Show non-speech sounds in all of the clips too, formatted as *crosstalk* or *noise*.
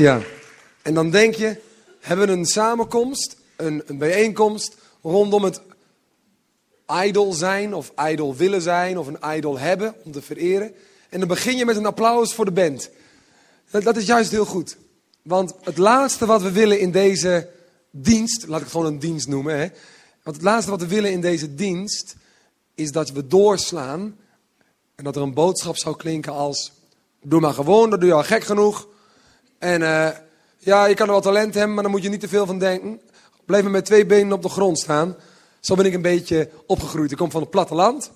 Ja. En dan denk je, hebben we een samenkomst, een, een bijeenkomst rondom het idol zijn of idol willen zijn of een idol hebben om te vereren. En dan begin je met een applaus voor de band. Dat, dat is juist heel goed. Want het laatste wat we willen in deze dienst, laat ik het gewoon een dienst noemen. Hè? Want het laatste wat we willen in deze dienst is dat we doorslaan en dat er een boodschap zou klinken als: Doe maar gewoon, dat doe je al gek genoeg. En uh, ja, je kan er wel talent hebben, maar dan moet je niet te veel van denken. Blijf maar met twee benen op de grond staan. Zo ben ik een beetje opgegroeid. Ik kom van het platteland.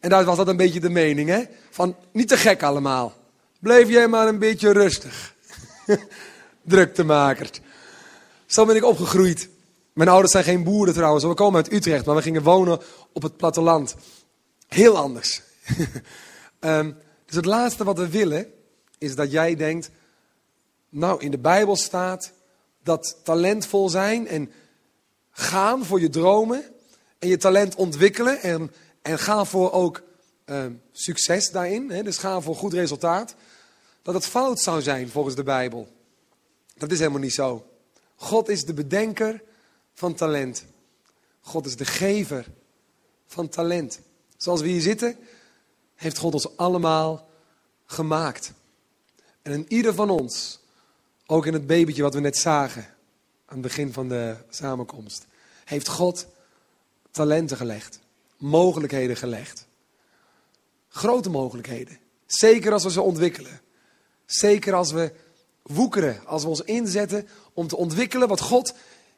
En daar was dat een beetje de mening, hè? Van niet te gek allemaal. Blijf jij maar een beetje rustig. *laughs* Druktemakers. Zo ben ik opgegroeid. Mijn ouders zijn geen boeren trouwens. We komen uit Utrecht, maar we gingen wonen op het platteland. Heel anders. um, *laughs* dus het laatste wat we willen, is dat jij denkt... Nou, in de Bijbel staat dat talentvol zijn en gaan voor je dromen... en je talent ontwikkelen en, en gaan voor ook um, succes daarin. Hè, dus gaan voor goed resultaat. Dat het fout zou zijn volgens de Bijbel. Dat is helemaal niet zo. God is de bedenker van talent. God is de gever van talent. Zoals we hier zitten, heeft God ons allemaal gemaakt. En in ieder van ons, ook in het babytje wat we net zagen, aan het begin van de samenkomst, heeft God talenten gelegd, mogelijkheden gelegd. Grote mogelijkheden. Zeker als we ze ontwikkelen. Zeker als we woekeren, als we ons inzetten om te ontwikkelen wat God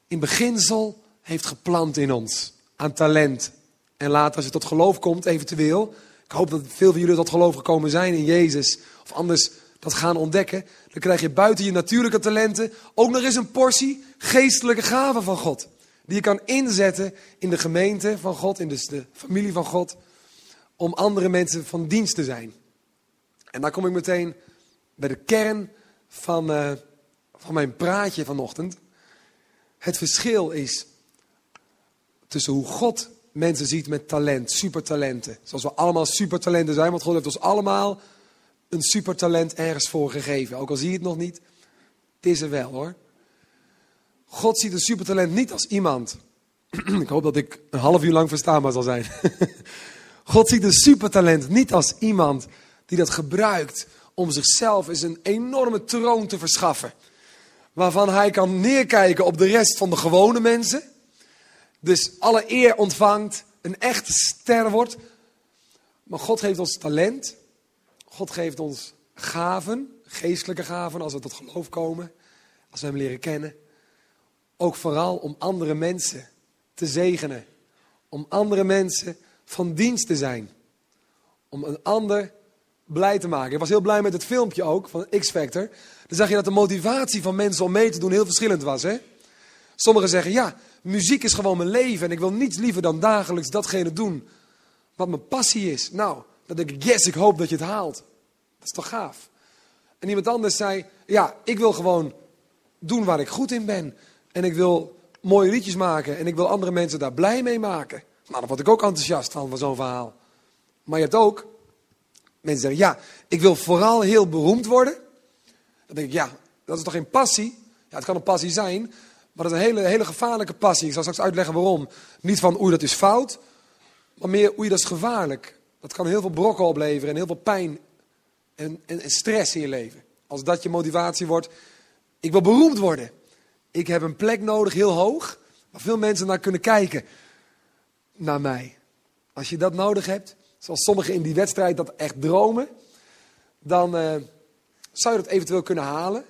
in beginsel heeft geplant in ons. Aan talent. En later als je tot geloof komt, eventueel. Ik hoop dat veel van jullie tot geloof gekomen zijn in Jezus. Of anders dat gaan ontdekken. Dan krijg je buiten je natuurlijke talenten ook nog eens een portie geestelijke gaven van God. Die je kan inzetten in de gemeente van God, in dus de familie van God. Om andere mensen van dienst te zijn. En daar kom ik meteen bij de kern van, uh, van mijn praatje vanochtend. Het verschil is tussen hoe God mensen ziet met talent, supertalenten. Zoals we allemaal supertalenten zijn, want God heeft ons allemaal een supertalent ergens voor gegeven. Ook al zie je het nog niet, het is er wel hoor. God ziet een supertalent niet als iemand. *clears throat* ik hoop dat ik een half uur lang verstaanbaar zal zijn. *laughs* God ziet een supertalent niet als iemand die dat gebruikt om zichzelf eens een enorme troon te verschaffen. Waarvan hij kan neerkijken op de rest van de gewone mensen. Dus alle eer ontvangt, een echte ster wordt. Maar God geeft ons talent. God geeft ons gaven, geestelijke gaven, als we tot geloof komen. Als we hem leren kennen. Ook vooral om andere mensen te zegenen. Om andere mensen van dienst te zijn. Om een ander blij te maken. Ik was heel blij met het filmpje ook van X-Factor. Dan zag je dat de motivatie van mensen om mee te doen heel verschillend was. Hè? Sommigen zeggen, ja, muziek is gewoon mijn leven en ik wil niets liever dan dagelijks datgene doen wat mijn passie is. Nou, dan denk ik, yes, ik hoop dat je het haalt. Dat is toch gaaf. En iemand anders zei, ja, ik wil gewoon doen waar ik goed in ben. En ik wil mooie liedjes maken en ik wil andere mensen daar blij mee maken. Nou, daar word ik ook enthousiast van, van zo'n verhaal. Maar je hebt ook Mensen zeggen, ja, ik wil vooral heel beroemd worden. Dan denk ik, ja, dat is toch geen passie? Ja, het kan een passie zijn, maar dat is een hele, hele gevaarlijke passie. Ik zal straks uitleggen waarom. Niet van, oei, dat is fout, maar meer, oei, dat is gevaarlijk. Dat kan heel veel brokken opleveren en heel veel pijn en, en, stress in je leven. Als dat je motivatie wordt, ik wil beroemd worden. Ik heb een plek nodig, heel hoog, waar veel mensen naar kunnen kijken. Naar mij. Als je dat nodig hebt, zoals sommigen in die wedstrijd dat echt dromen, dan uh, zou je dat eventueel kunnen halen.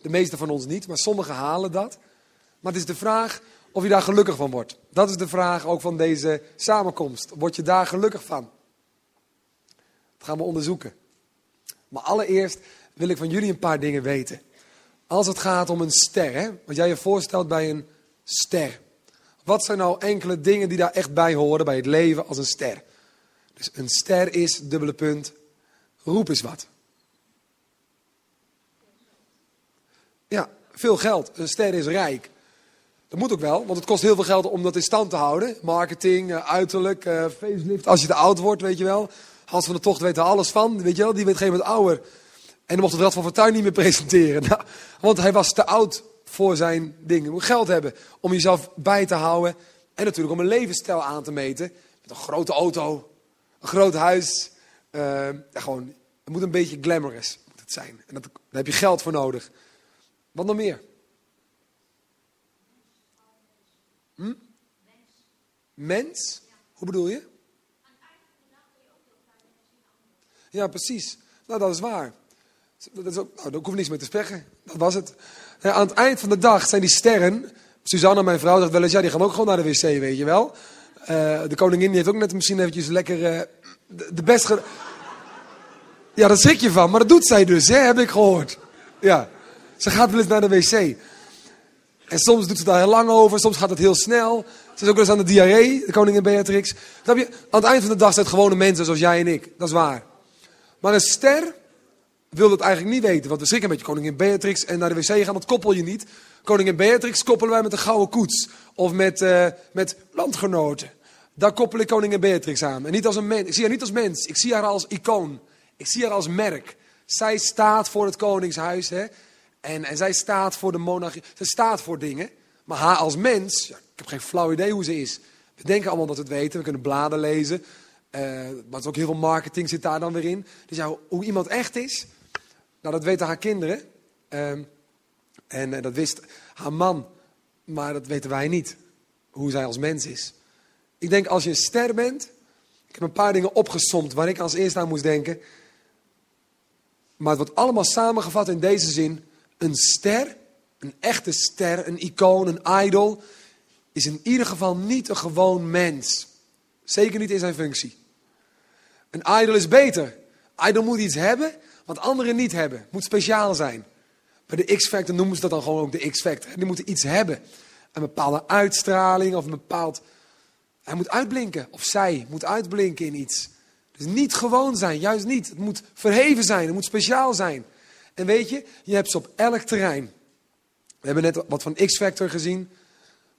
De meeste van ons niet, maar sommigen halen dat. Maar het is de vraag of je daar gelukkig van wordt. Dat is de vraag ook van deze samenkomst. Word je daar gelukkig van? Dat gaan we onderzoeken. Maar allereerst wil ik van jullie een paar dingen weten. Als het gaat om een ster, wat jij je voorstelt bij een ster. Wat zijn nou enkele dingen die daar echt bij horen bij het leven als een ster? Dus een ster is, dubbele punt, roep eens wat. Ja, veel geld. Een ster is rijk. Dat moet ook wel, want het kost heel veel geld om dat in stand te houden. Marketing, eh, uiterlijk, uh, facelift. Als je te oud wordt, weet je wel. Hans van de Tocht weet er alles van, weet je wel. Die weet geen moment ouder. En dan mocht het Rad van Fortuin niet meer *laughs* presenteren. Nou, want hij was te oud voor zijn dingen. Je moet geld hebben om jezelf bij te houden. En natuurlijk om een levensstijl aan te meten. Met een grote auto, een groot huis. Ja, gewoon, het moet een beetje glamorous het zijn. En dat, daar heb je geld voor nodig. Wat nog meer? Hm? Mens? Hoe bedoel je? Ja, precies. Nou, dat is waar. Dat is ook, nou, daar hoef ik niks meer te zeggen. Dat was het. Ja, aan het eind van de dag zijn die sterren. Susanna, mijn vrouw, zegt wel eens: ja, die gaan ook gewoon naar de wc, weet je wel. Uh, de koningin die heeft ook net misschien eventjes lekker uh, de, de best. Ja, daar schrik je van, maar dat doet zij dus, hè, heb ik gehoord. Ja, ze gaat wel eens naar de wc. En soms doet ze daar heel lang over, soms gaat het heel snel. Ze is ook wel eens aan de diarree, de koningin Beatrix. Snap je? Aan het eind van de dag zijn het gewone mensen zoals jij en ik. Dat is waar. Maar een ster wil het eigenlijk niet weten. Want we schrikken een beetje koningin Beatrix en naar de wc gaan, dat koppel je niet. Koningin Beatrix koppelen wij met de gouden koets. Of met, uh, met landgenoten. Daar koppel ik koningin Beatrix aan. En niet als een mens. Ik zie haar niet als mens. Ik zie haar als icoon. Ik zie haar als merk. Zij staat voor het koningshuis. Hè? En, en zij staat voor de monarchie. Zij staat voor dingen. Maar haar als mens, ja, ik heb geen flauw idee hoe ze is. We denken allemaal dat we het weten. We kunnen bladen lezen. Uh, maar ook heel veel marketing zit daar dan weer in. Dus ja, hoe iemand echt is, nou dat weten haar kinderen. Uh, en uh, dat wist haar man. Maar dat weten wij niet. Hoe zij als mens is. Ik denk als je een ster bent. Ik heb een paar dingen opgesomd waar ik als eerste aan moest denken. Maar het wordt allemaal samengevat in deze zin. Een ster, een echte ster, een icoon, een idol, is in ieder geval niet een gewoon mens. Zeker niet in zijn functie. Een idol is beter. Idol moet iets hebben wat anderen niet hebben. Moet speciaal zijn. Bij de X-Factor noemen ze dat dan gewoon ook de X-Factor. Die moeten iets hebben. Een bepaalde uitstraling of een bepaald... Hij moet uitblinken. Of zij moet uitblinken in iets. Dus niet gewoon zijn, juist niet. Het moet verheven zijn, het moet speciaal zijn. En weet je, je hebt ze op elk terrein. We hebben net wat van X-Factor gezien.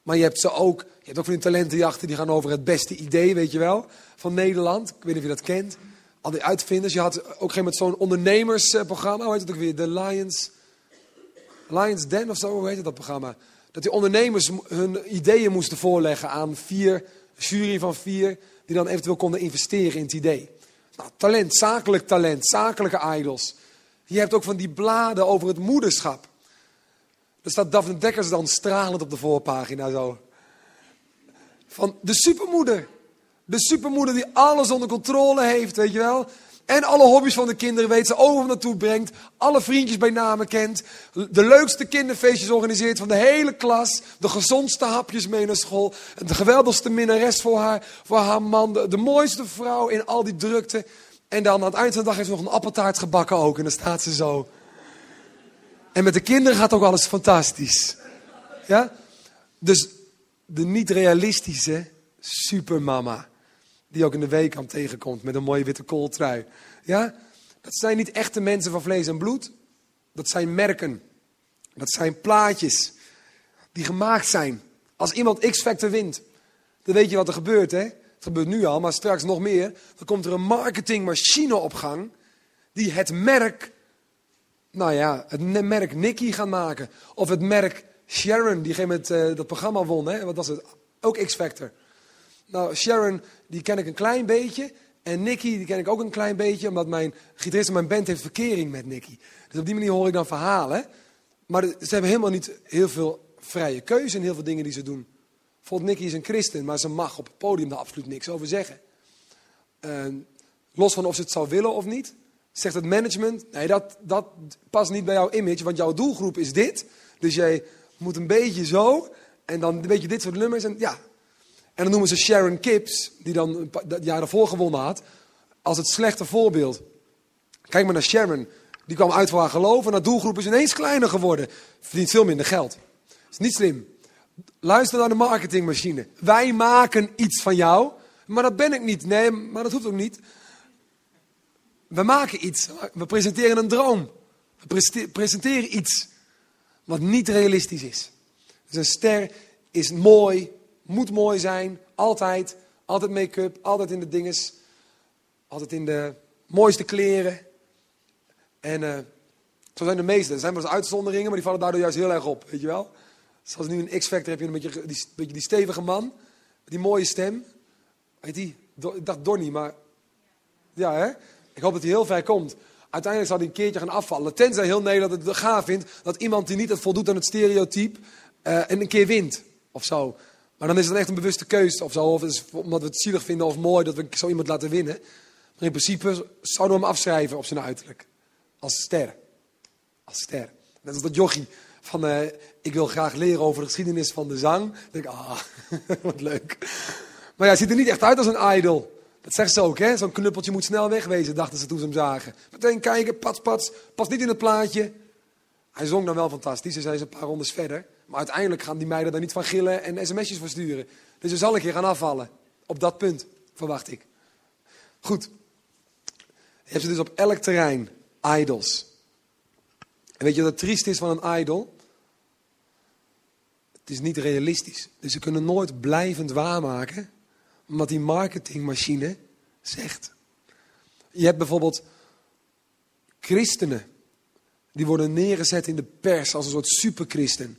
Maar je hebt ze ook, je hebt ook van die talentenjachten die gaan over het beste idee, weet je wel, van Nederland. Ik weet niet of je dat kent. Al die uitvinders. Je had ook geen met zo'n ondernemersprogramma, hoe heet het ook weer? De Lions, Lions Den of zo, hoe heet dat programma? Dat die ondernemers hun ideeën moesten voorleggen aan vier, jury van vier, die dan eventueel konden investeren in het idee. Nou, talent, zakelijk talent, zakelijke idols. Je hebt ook van die bladen over het moederschap. Er staat Daphne Dekkers dan stralend op de voorpagina zo. Van de supermoeder. De supermoeder die alles onder controle heeft, weet je wel. En alle hobby's van de kinderen weet, ze overal naartoe brengt. Alle vriendjes bij namen kent. De leukste kinderfeestjes organiseert van de hele klas. De gezondste hapjes mee naar school. De geweldigste minnares voor haar, voor haar man. De, de mooiste vrouw in al die drukte. En dan aan het eind van de dag heeft ze nog een appeltaart gebakken ook. En dan staat ze zo. En met de kinderen gaat ook alles fantastisch. Ja? Dus de niet realistische supermama. Die ook in de weekend tegenkomt met een mooie witte kooltrui. Ja? Dat zijn niet echte mensen van vlees en bloed. Dat zijn merken. Dat zijn plaatjes. Die gemaakt zijn. Als iemand X-Factor wint. Dan weet je wat er gebeurt hè. Het gebeurt nu al, maar straks nog meer. Dan komt er een marketingmachine op gang. Die het merk nou ja, het merk Nicky gaan maken. Of het merk Sharon, die met uh, dat programma won. Hè? Wat was het? Ook X-Factor. Nou, Sharon, die ken ik een klein beetje. En Nicky, die ken ik ook een klein beetje. Omdat mijn gitarist in mijn band heeft verkering met Nicky. Dus op die manier hoor ik dan verhalen. Maar ze hebben helemaal niet heel veel vrije keuze in heel veel dingen die ze doen. Bijvoorbeeld Nicky is een christen, maar ze mag op het podium daar absoluut niks over zeggen. Uh, los van of ze het zou willen of niet. Zegt het management, nee, dat, dat past niet bij jouw image, want jouw doelgroep is dit. Dus jij moet een beetje zo, en dan een beetje dit soort nummers. En, ja. en dan noemen ze Sharon Kips, die dan het jaar daarvoor gewonnen had, als het slechte voorbeeld. Kijk maar naar Sharon, die kwam uit voor haar geloof en haar doelgroep is ineens kleiner geworden. Verdient veel minder geld. Dat is niet slim. Luister naar de marketingmachine. Wij maken iets van jou, maar dat ben ik niet. Nee, maar dat hoeft ook niet. We maken iets. We presenteren een droom. We presenteren iets wat niet realistisch is. Dus een ster is mooi, moet mooi zijn, altijd. Altijd make-up, altijd in de dinges. Altijd in de mooiste kleren. En uh, Zo zijn de meeste. Er zijn wel eens uitzonderingen, maar die vallen daardoor juist heel erg op. Weet je wel? Zoals nu in X-Factor heb je een beetje die, beetje die stevige man. Die mooie stem. Weet die? Ik dacht Donnie, maar... Ja, hè? Ik hoop dat hij heel ver komt. Uiteindelijk zal hij een keertje gaan afvallen. Tenzij heel Nederland het gaaf vindt dat iemand die niet het voldoet aan het stereotype... En een keer wint, of zo. Maar dan is het echt een bewuste keuze of zo. Of is omdat we het zielig vinden of mooi dat we zo iemand laten winnen. Maar in principe zouden we hem afschrijven op zijn uiterlijk. Als ster. Als ster. Net als dat jochie van... Uh, ik wil graag leren over de geschiedenis van de zang. Dan denk ik, ah, *laughs* wat leuk. Maar ja, hij ziet er niet echt uit als een idol. Dat zegt ze ook, hè? Zo'n knuppeltje moet snel wegwezen, dachten ze toen ze hem zagen. Meteen kijken, pats, pats, past niet in het plaatje. Hij zong dan wel fantastisch, ze zijn een paar rondes verder. Maar uiteindelijk gaan die meiden daar niet van gillen en sms'jes voor sturen. Dus er zal een keer gaan afvallen. Op dat punt, verwacht ik. Goed. Je hebt ze dus op elk terrein, idols. En weet je wat het triest is van een idol? Het is niet realistisch. Dus ze kunnen nooit blijvend waarmaken wat die marketingmachine zegt. Je hebt bijvoorbeeld christenen. Die worden neergezet in de pers als een soort superchristen.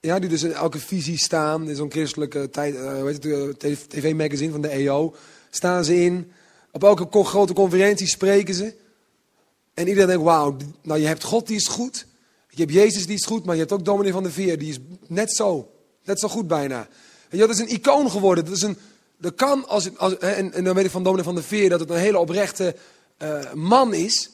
Ja, die dus in elke visie staan. In zo'n christelijke uh, tv-magazine van de EO. Staan ze in. Op elke grote conferentie spreken ze. En iedereen denkt, wauw, nou je hebt God die is goed. Je hebt Jezus die is goed, maar je hebt ook dominee van de Veer. Die is net zo. Net zo goed bijna. En dat is een icoon geworden. Dat is een, dat kan, als, en, dan weet ik van dominee van de Veer dat het een hele oprechte uh, man is.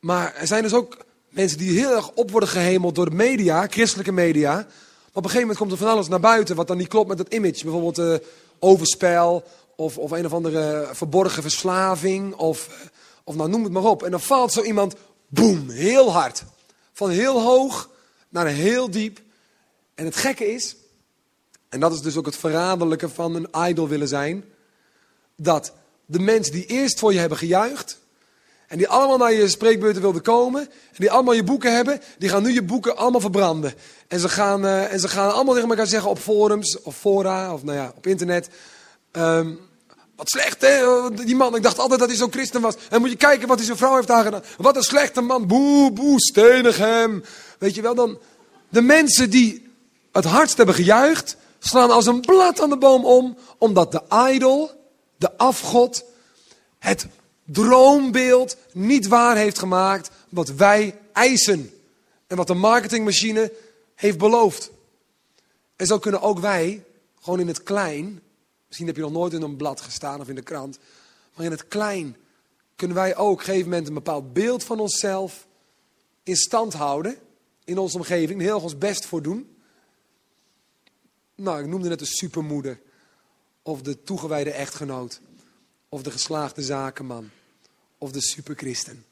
Maar er zijn dus ook mensen die heel erg op worden gehemeld door de media, christelijke media. Op een gegeven moment komt er van alles naar buiten wat dan niet klopt met het image. Bijvoorbeeld uh, overspel of, of een of andere verborgen verslaving of, of nou noem het maar op. En dan valt zo iemand, boem, heel hard. Van heel hoog naar heel diep. En het gekke is, en dat is dus ook het verraderlijke van een idol willen zijn, dat de mensen die eerst voor je hebben gejuicht, en die allemaal naar je spreekbeurten wilden komen. En die allemaal je boeken hebben. Die gaan nu je boeken allemaal verbranden. En ze gaan, uh, en ze gaan allemaal tegen elkaar zeggen op forums of fora of nou ja, op internet. Um, wat slecht hè, die man. Ik dacht altijd dat hij zo'n christen was. En moet je kijken wat hij zijn vrouw heeft aangedaan. Wat een slechte man. Boe, boe, stenig hem. Weet je wel, dan... De mensen die het hardst hebben gejuicht, slaan als een blad aan de boom om. Omdat de idol, de afgod, het droombeeld niet waar heeft gemaakt wat wij eisen. En wat de marketingmachine heeft beloofd. En zo kunnen ook wij, gewoon in het klein, misschien heb je nog nooit in een blad gestaan of in de krant, maar in het klein kunnen wij ook op een gegeven moment een bepaald beeld van onszelf in stand houden. In onze omgeving, heel ons best voor doen. Nou, ik noemde net de supermoeder. Of de toegewijde echtgenoot. Of de geslaagde zakenman. Of de superchristen.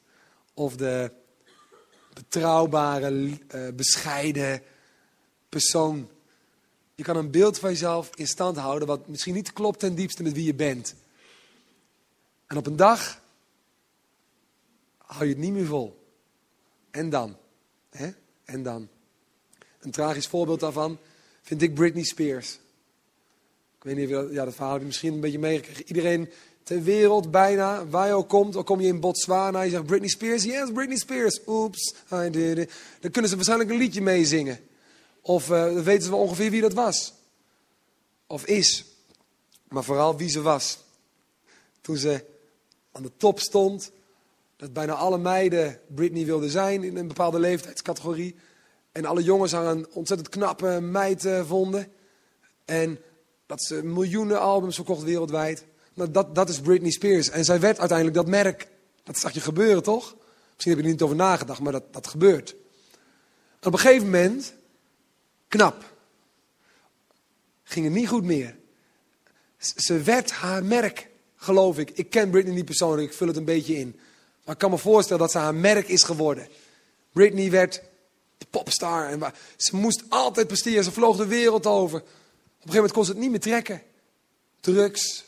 Of de betrouwbare, uh, bescheiden persoon. Je kan een beeld van jezelf in stand houden wat misschien niet klopt ten diepste met wie je bent. En op een dag hou je het niet meer vol. En dan? Hè? En dan? Een tragisch voorbeeld daarvan vind ik Britney Spears. Ik weet niet of dat, ja, dat verhaal heb je misschien een beetje meegekregen. Iedereen ter wereld bijna, waar je ook komt, al kom je in Botswana, je zegt Britney Spears, yes, Britney Spears, oops, I did it. Dan kunnen ze waarschijnlijk een liedje meezingen. Of dan weten ze wel ongeveer wie dat was. Of is. Maar vooral wie ze was. Toen ze aan de top stond, dat bijna alle meiden Britney wilden zijn in een bepaalde leeftijdscategorie. En alle jongens haar een ontzettend knappe meid uh, vonden. En dat ze miljoenen albums verkocht wereldwijd. Nou, dat, dat is Britney Spears. En zij werd uiteindelijk dat merk. Dat zag je gebeuren, toch? Misschien heb je er niet over nagedacht, maar dat, dat gebeurt. Op een gegeven moment, knap, ging het niet goed meer. Ze werd haar merk, geloof ik. Ik ken Britney niet persoonlijk, ik vul het een beetje in. Maar ik kan me voorstellen dat ze haar merk is geworden. Britney werd popstar. En ze moest altijd presteren. Ze vloog de wereld over. Op een gegeven moment kon ze het niet meer trekken. Drugs.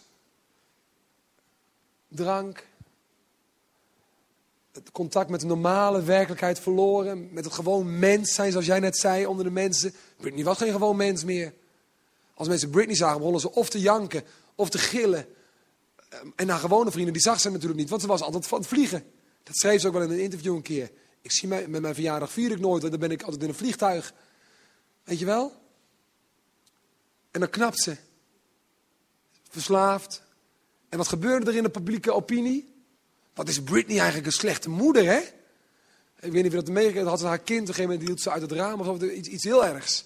Drank. Het contact met de normale werkelijkheid verloren. Met het gewoon mens zijn, zoals jij net zei, onder de mensen. Britney was geen gewoon mens meer. Als mensen Britney zagen, begonnen ze of te janken of te gillen. En haar gewone vrienden, die zag ze natuurlijk niet, want ze was altijd van het vliegen. Dat schreef ze ook wel in een interview een keer. Ik zie mij, met mijn verjaardag vier ik nooit, want dan ben ik altijd in een vliegtuig. Weet je wel? En dan knapt ze. Verslaafd. En wat gebeurde er in de publieke opinie? Wat is Britney eigenlijk een slechte moeder, hè? Ik weet niet of je dat meegekregen had. Ze haar kind, op een gegeven moment hield ze uit het raam of iets, iets heel ergs.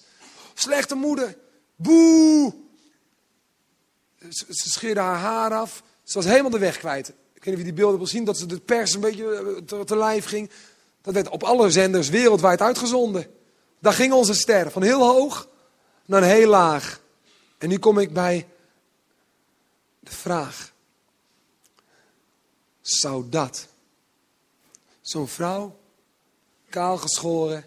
Slechte moeder. Boe! Ze, scheerde haar haar af. Ze was helemaal de weg kwijt. Ik weet niet of je die beelden wil zien, dat ze de pers een beetje eh, te, te lijf ging. Dat werd op alle zenders wereldwijd uitgezonden. Daar ging onze ster, van heel hoog naar heel laag. En nu kom ik bij de vraag. Zou dat, zo'n vrouw, kaal geschoren,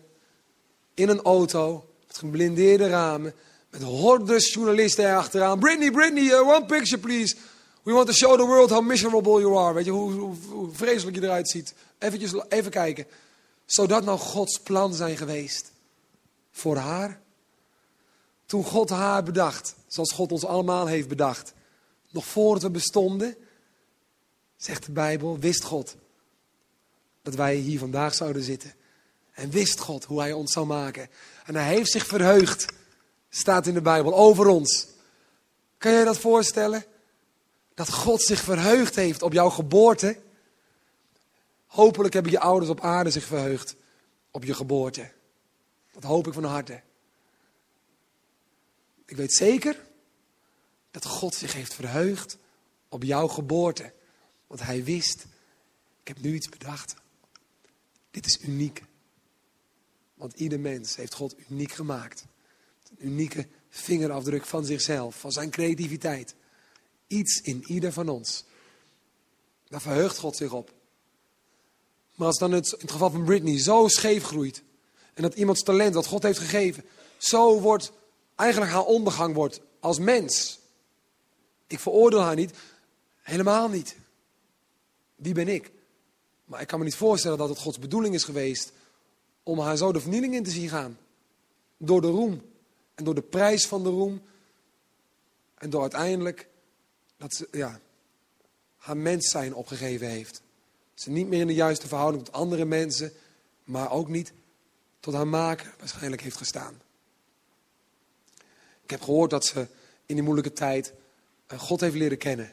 in een auto, met geblindeerde ramen, met hordes journalisten erachteraan. Britney, Britney, uh, one picture please. We want to show the world how miserable you are. Weet je, hoe vreselijk je eruit ziet. Eventjes, even kijken. Zou dat nou Gods plan zijn geweest? Voor haar? Toen God haar bedacht, zoals God ons allemaal heeft bedacht. Nog voordat we bestonden, zegt de Bijbel, wist God dat wij hier vandaag zouden zitten. En wist God hoe hij ons zou maken. En hij heeft zich verheugd, staat in de Bijbel, over ons. Kan jij dat voorstellen? Dat God zich verheugd heeft op jouw geboorte. Hopelijk hebben je ouders op aarde zich verheugd op je geboorte. Dat hoop ik van harte. Ik weet zeker dat God zich heeft verheugd op jouw geboorte. Want hij wist, ik heb nu iets bedacht. Dit is uniek. Want ieder mens heeft God uniek gemaakt. Een unieke vingerafdruk van zichzelf, van zijn creativiteit. Iets in ieder van ons. Daar verheugt God zich op. Maar als dan het, in het geval van Britney zo scheef groeit. En dat iemands talent dat God heeft gegeven. Zo wordt eigenlijk haar ondergang wordt als mens. Ik veroordeel haar niet. Helemaal niet. Wie ben ik? Maar ik kan me niet voorstellen dat het Gods bedoeling is geweest om haar zo de vernieling in te zien gaan. Door de roem. En door de prijs van de roem. En door uiteindelijk dat ze ja, haar mens zijn opgegeven heeft. Ze niet meer in de juiste verhouding tot andere mensen, maar ook niet tot haar maker waarschijnlijk heeft gestaan. Ik heb gehoord dat ze in die moeilijke tijd eh, God heeft leren kennen.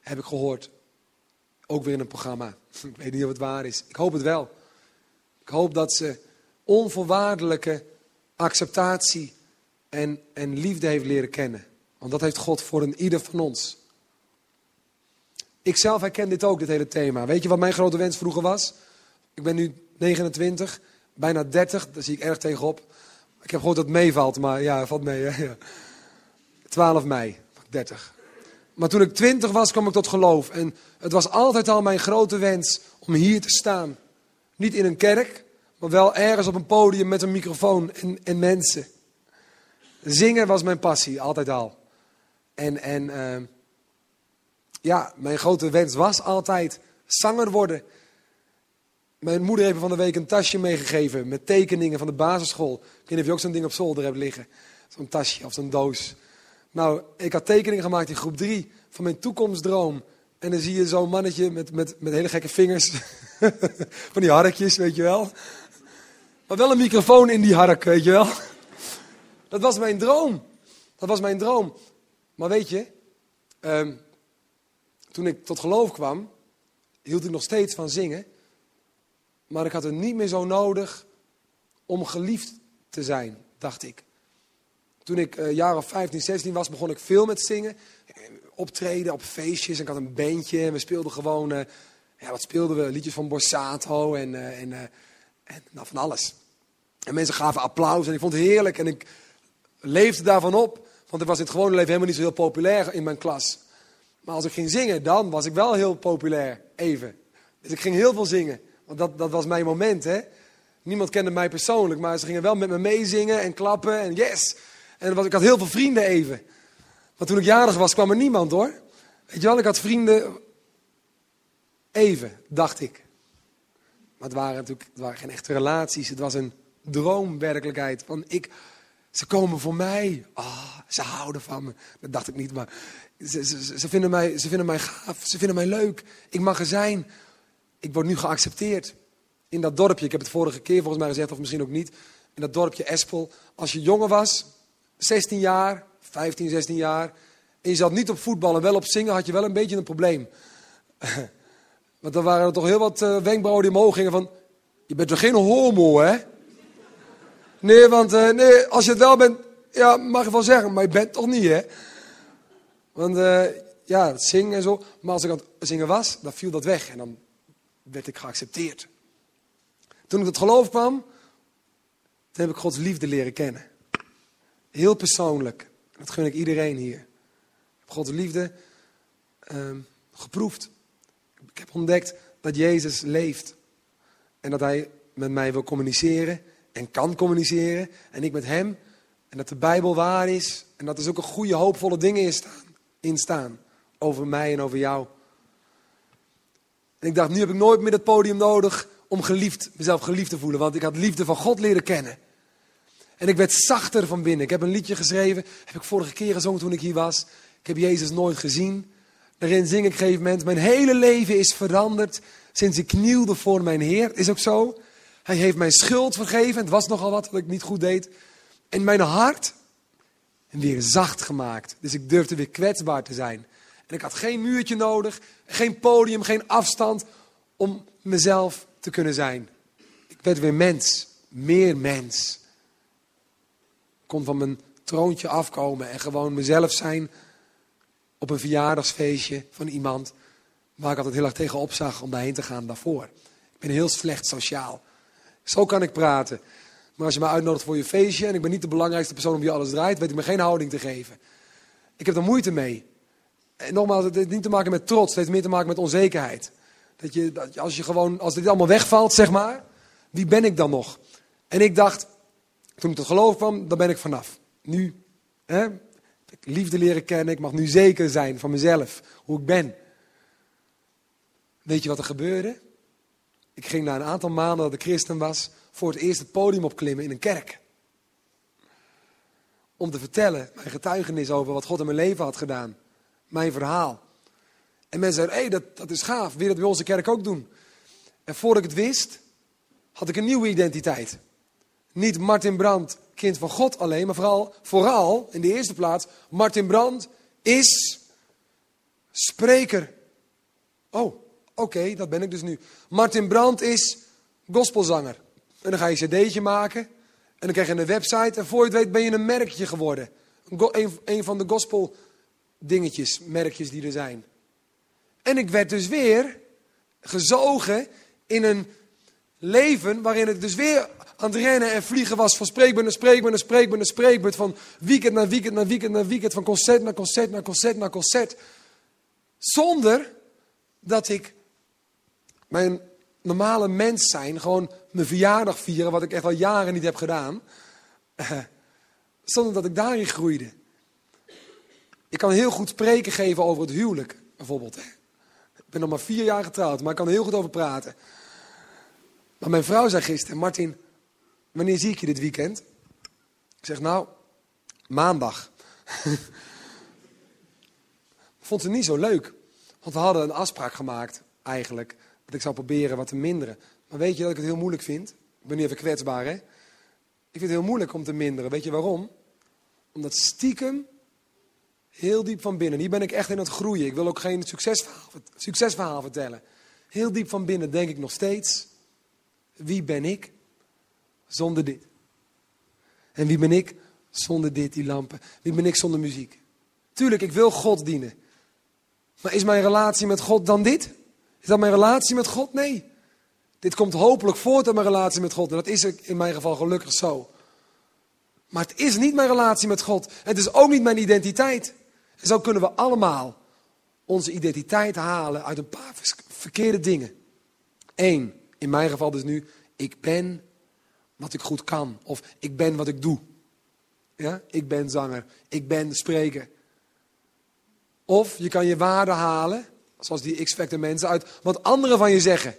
Heb ik gehoord. Ook weer in een programma. *laughs* Ik weet niet of het waar is. Ik hoop het wel. Ik hoop dat ze onvoorwaardelijke acceptatie en, en liefde heeft leren kennen. Want dat heeft God voor een ieder van ons. Ik zelf herken dit ook, dit hele thema. Weet je wat mijn grote wens vroeger was? Ik ben nu 29, bijna 30, daar zie ik erg tegenop. Ik heb gehoord dat het meevalt, maar ja, valt mee. Hè? Ja. 12 mei, 30. Maar toen ik 20 was, kwam ik tot geloof. En het was altijd al mijn grote wens om hier te staan. Niet in een kerk, maar wel ergens op een podium met een microfoon en, en mensen. Zingen was mijn passie, altijd al. En, en uh, ja, mijn grote wens was altijd zanger worden. Mijn moeder heeft me van de week een tasje meegegeven met tekeningen van de basisschool. Ik weet niet of je ook zo'n ding op zolder hebt liggen. Zo'n tasje of zo'n doos. Nou, ik had tekeningen gemaakt in groep 3 van mijn toekomstdroom. En dan zie je zo'n mannetje met, met, met hele gekke vingers. *laughs* van die harkjes, weet je wel. Maar wel een microfoon in die hark, weet je wel. Dat was mijn droom. Dat was mijn droom. Maar weet je, um, toen ik tot geloof kwam, hield ik nog steeds van zingen. Maar ik had het niet meer zo nodig om geliefd te zijn, dacht ik. Toen ik uh, jaar of 15, 16 was, begon ik veel met zingen. Optreden op feestjes. Ik had een bandje en we speelden gewoon, uh, ja, wat speelden we? Liedjes van Borsato en, en, en nou, van alles. En mensen gaven applaus en ik vond het heerlijk en ik leefde daarvan op. Want ik was in het gewone leven helemaal niet zo heel populair in mijn klas. Maar als ik ging zingen, dan was ik wel heel populair, even. Dus ik ging heel veel zingen, want dat, dat was mijn moment, hè. Niemand kende mij persoonlijk, maar ze gingen wel met me meezingen en klappen en yes. En was, ik had heel veel vrienden even. Want toen ik jarig was, kwam er niemand hoor. Weet je wel, ik had vrienden even, dacht ik. Maar het waren natuurlijk het waren geen echte relaties, het was een droomwerkelijkheid. Van ik, ze komen voor mij. Oh, ze houden van me. Dat dacht ik niet, maar ze, ze, ze, vinden mij, ze vinden mij gaaf. Ze vinden mij leuk. Ik mag er zijn. Ik word nu geaccepteerd. in dat dorpje, ik heb het vorige keer volgens mij gezegd, of misschien ook niet, in dat dorpje Espel, als je jonger was, 16 jaar, 15, 16 jaar, en je zat niet op voetbal en wel op zingen, had je wel een beetje een probleem. *laughs* Want dan waren er toch heel wat uh, wenkbrauwen die omhoog gingen van, je bent toch geen homo, hè? Nee, want uh, nee, als je het wel bent, ja, mag je wel zeggen, maar je bent toch niet, hè? Want uh, ja, zingen en zo. Maar als ik aan het zingen was, dan viel dat weg en dan werd ik geaccepteerd. Toen ik tot geloof kwam, toen heb ik Gods liefde leren kennen. Heel persoonlijk. Dat gun ik iedereen hier. Ik heb Gods liefde uh, geproefd. Ik heb ontdekt dat Jezus leeft. En dat Hij met mij wil communiceren en kan communiceren. En ik met Hem. En dat de Bijbel waar is. En dat er een goede, hoopvolle dingen in staan. In staan. Over mij en over jou. En ik dacht, nu heb ik nooit meer het podium nodig om geliefd, mezelf geliefd te voelen. Want ik had liefde van God leren kennen. En ik werd zachter van binnen. Ik heb een liedje geschreven, heb ik vorige keer gezongen toen ik hier was. Ik heb Jezus nooit gezien. Daarin zing ik op een gegeven moment, mijn hele leven is veranderd sinds ik knielde voor mijn Heer. Is ook zo. Hij heeft mijn schuld vergeven. Het was nogal wat wat ik niet goed deed. En mijn hart weer zacht gemaakt. Dus ik durfde weer kwetsbaar te zijn. En ik had geen muurtje nodig, geen podium, geen afstand om mezelf te kunnen zijn. Ik werd weer mens, meer mens. Ik kon van mijn troontje afkomen en gewoon mezelf zijn op een verjaardagsfeestje van iemand waar ik altijd heel erg tegen opzag om daarheen te gaan daarvoor. Ik ben heel slecht sociaal. Zo kan ik praten. Maar als je me uitnodigt voor je feestje en ik ben niet de belangrijkste persoon om wie alles draait, weet ik me geen houding te geven. Ik heb er moeite mee. En nogmaals, het heeft niet te maken met trots, het heeft meer te maken met onzekerheid. Dat je, dat als je gewoon, als dit allemaal wegvalt, zeg maar, wie ben ik dan nog? En ik dacht, toen ik tot geloof kwam, dan ben ik vanaf. Nu, hè, liefde leren kennen, ik mag nu zeker zijn van mezelf, hoe ik ben. Weet je wat er gebeurde? Ik ging na een aantal maanden dat ik christen was, voor het eerst het podium opklimmen in een kerk. Om te vertellen, mijn getuigenis over wat God in mijn leven had gedaan. Mijn verhaal. En mensen zeiden, hé, hey, dat, dat is gaaf, wil dat bij onze kerk ook doen? En voordat ik het wist, had ik een nieuwe identiteit. Niet Martin Brandt, kind van God alleen, maar vooral, vooral in de eerste plaats, Martin Brandt is spreker. Oh, oké, dat ben ik dus nu. Martin Brandt is gospelzanger. En dan ga je een cd'tje maken. En dan krijg je een website. En voor je het weet ben je een merkje geworden. Een, een van de gospel dingetjes, merkjes die er zijn. En ik werd dus weer gezogen in een leven waarin ik dus weer aan het rennen en vliegen was van spreekbeurt naar spreekbeurt naar spreekbeurt naar. Van weekend naar weekend naar weekend naar weekend. Van concert naar concert naar concert naar concert. Zonder dat ik mijn normale mens zijn, gewoon mijn verjaardag vieren, wat ik echt al jaren niet heb gedaan. Zonder dat ik daarin groeide. Ik kan heel goed spreken geven over het huwelijk, bijvoorbeeld. Ik ben nog maar vier jaar getrouwd, maar ik kan er heel goed over praten. Maar mijn vrouw zei gisteren, Martin, wanneer zie ik je dit weekend? Ik zeg, nou, maandag. *laughs* Vond ze niet zo leuk. Want we hadden een afspraak gemaakt, eigenlijk, ik zou proberen wat te minderen. Maar weet je dat ik het heel moeilijk vind? Ik ben nu even kwetsbaar, hè? Ik vind het heel moeilijk om te minderen. Weet je waarom? Omdat stiekem, heel diep van binnen, hier ben ik echt in het groeien. Ik wil ook geen succesverhaal, succesverhaal vertellen. Heel diep van binnen denk ik nog steeds, wie ben ik zonder dit? En wie ben ik zonder dit, die lampen? Wie ben ik zonder muziek? Tuurlijk, ik wil God dienen. Maar is mijn relatie met God dan dit? Is dat mijn relatie met God? Nee. Dit komt hopelijk voort uit mijn relatie met God. En dat is in mijn geval gelukkig zo. Maar het is niet mijn relatie met God. Het is ook niet mijn identiteit. En zo kunnen we allemaal onze identiteit halen uit een paar verkeerde dingen. Eén, in mijn geval dus nu, ik ben wat ik goed kan. Of ik ben wat ik doe. Ja? Ik ben zanger. Ik ben spreker. Of je kan je waarde halen, zoals die X-Factor mensen, uit wat anderen van je zeggen.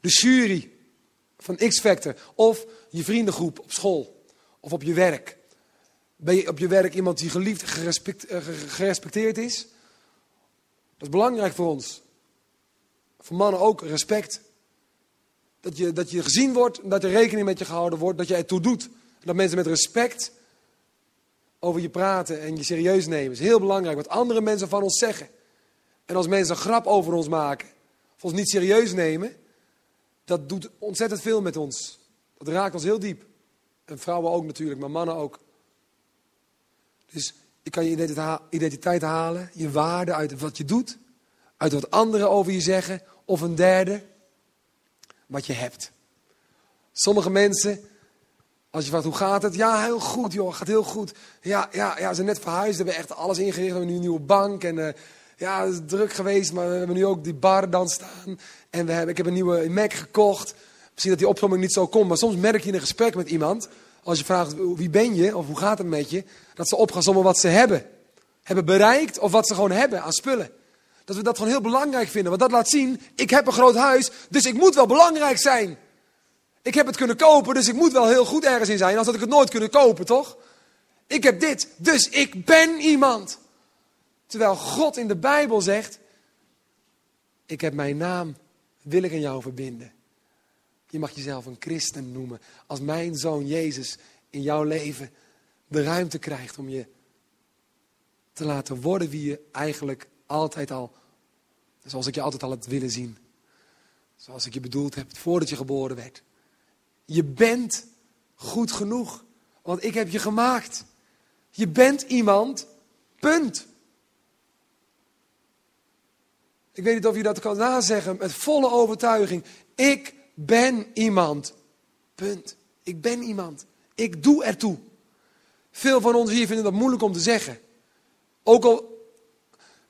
De jury van X-Factor. Of je vriendengroep op school. Of op je werk. Ben je op je werk iemand die geliefd, eh, gerespecteerd is? Dat is belangrijk voor ons. Voor mannen ook respect. Dat je, dat je gezien wordt, dat er rekening met je gehouden wordt, dat je ertoe doet. Dat mensen met respect over je praten en je serieus nemen. Dat is heel belangrijk, wat andere mensen van ons zeggen. En als mensen een grap over ons maken, of ons niet serieus nemen, dat doet ontzettend veel met ons. Dat raakt ons heel diep. En vrouwen ook natuurlijk, maar mannen ook. Dus je kan je identiteit halen, je waarde uit wat je doet, uit wat anderen over je zeggen, of een derde, wat je hebt. Sommige mensen, als je vraagt hoe gaat het? Ja, heel goed joh, gaat heel goed. Ja, ja, ja ze net verhuisd, hebben echt alles ingericht, hebben nu een nieuwe bank en... Uh, ja, is druk geweest, maar we hebben nu ook die bar dan staan. En we hebben, ik heb een nieuwe Mac gekocht. Misschien dat die opzomming niet zo komt, maar soms merk je in een gesprek met iemand, als je vraagt wie ben je of hoe gaat het met je, dat ze op gaan wat ze hebben. Hebben bereikt of wat ze gewoon hebben aan spullen. Dat we dat gewoon heel belangrijk vinden, want dat laat zien, ik heb een groot huis, dus ik moet wel belangrijk zijn. Ik heb het kunnen kopen, dus ik moet wel heel goed ergens in zijn, anders had ik het nooit kunnen kopen, toch? Ik heb dit, dus ik ben iemand. Terwijl God in de Bijbel zegt, ik heb mijn naam, wil ik aan jou verbinden. Je mag jezelf een christen noemen. Als mijn zoon Jezus in jouw leven de ruimte krijgt om je te laten worden wie je eigenlijk altijd al, zoals ik je altijd al heb willen zien. Zoals ik je bedoeld heb voordat je geboren werd. Je bent goed genoeg, want ik heb je gemaakt. Je bent iemand, punt. Ik weet niet of je dat kan nazeggen met volle overtuiging. Ik ben iemand. Punt. Ik ben iemand. Ik doe ertoe. Veel van ons hier vinden dat moeilijk om te zeggen. Ook al,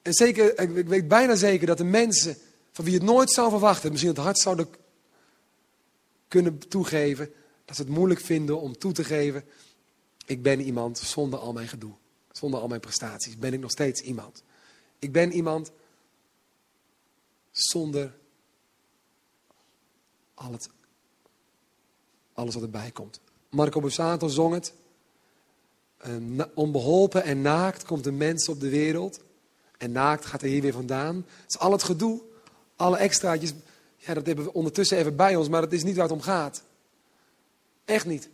en zeker, ik weet bijna zeker dat de mensen van wie het nooit zou verwachten, misschien het hart zouden kunnen toegeven, dat ze het moeilijk vinden om toe te geven, ik ben iemand zonder al mijn gedoe, zonder al mijn prestaties, ben ik nog steeds iemand. Ik ben iemand zonder al het, alles wat erbij komt. Marco Bussato zong het. Onbeholpen en naakt komt een mens op de wereld. En naakt gaat er hier weer vandaan. Het is al het gedoe, alle extraatjes. Ja, dat hebben we ondertussen even bij ons, maar dat is niet waar het om gaat. Echt niet.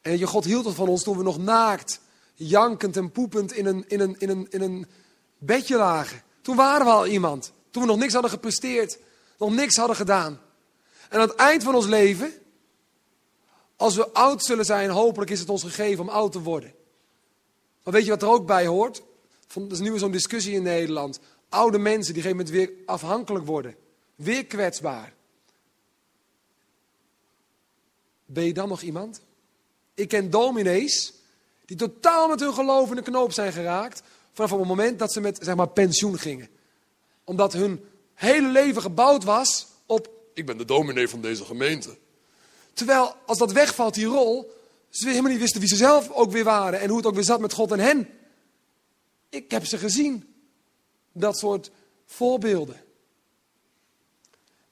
En je God hield het van ons toen we nog naakt, jankend en poepend in een, in een, in een, in een bedje lagen. Toen waren we al iemand. Toen we nog niks hadden gepresteerd, nog niks hadden gedaan. En aan het eind van ons leven, als we oud zullen zijn, hopelijk is het ons gegeven om oud te worden. Maar weet je wat er ook bij hoort? Er is nu zo'n discussie in Nederland. Oude mensen die op een gegeven moment weer afhankelijk worden. Weer kwetsbaar. Ben je dan nog iemand? Ik ken dominees die totaal met hun geloof in de knoop zijn geraakt. Vanaf het moment dat ze met zeg maar, pensioen gingen. Omdat hun hele leven gebouwd was op ik ben de dominee van deze gemeente. Terwijl als dat wegvalt, die rol, ze helemaal niet wisten wie ze zelf ook weer waren en hoe het ook weer zat met God en hen. Ik heb ze gezien. Dat soort voorbeelden.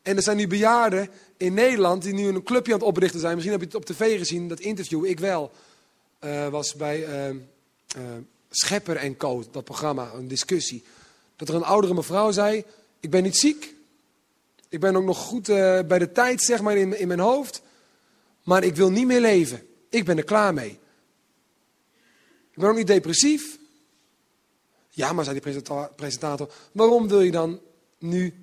En er zijn nu bejaarden in Nederland die nu een clubje aan het oprichten zijn. Misschien heb je het op tv gezien, dat interview, ik wel. Uh, was bij uh, uh, Schepper en Co, dat programma, een discussie. Dat er een oudere mevrouw zei, ik ben niet ziek, ik ben ook nog goed uh, bij de tijd, zeg maar, in, in mijn hoofd. Maar ik wil niet meer leven. Ik ben er klaar mee. Ik ben ook niet depressief. Ja, maar zei die presentator, waarom wil je dan nu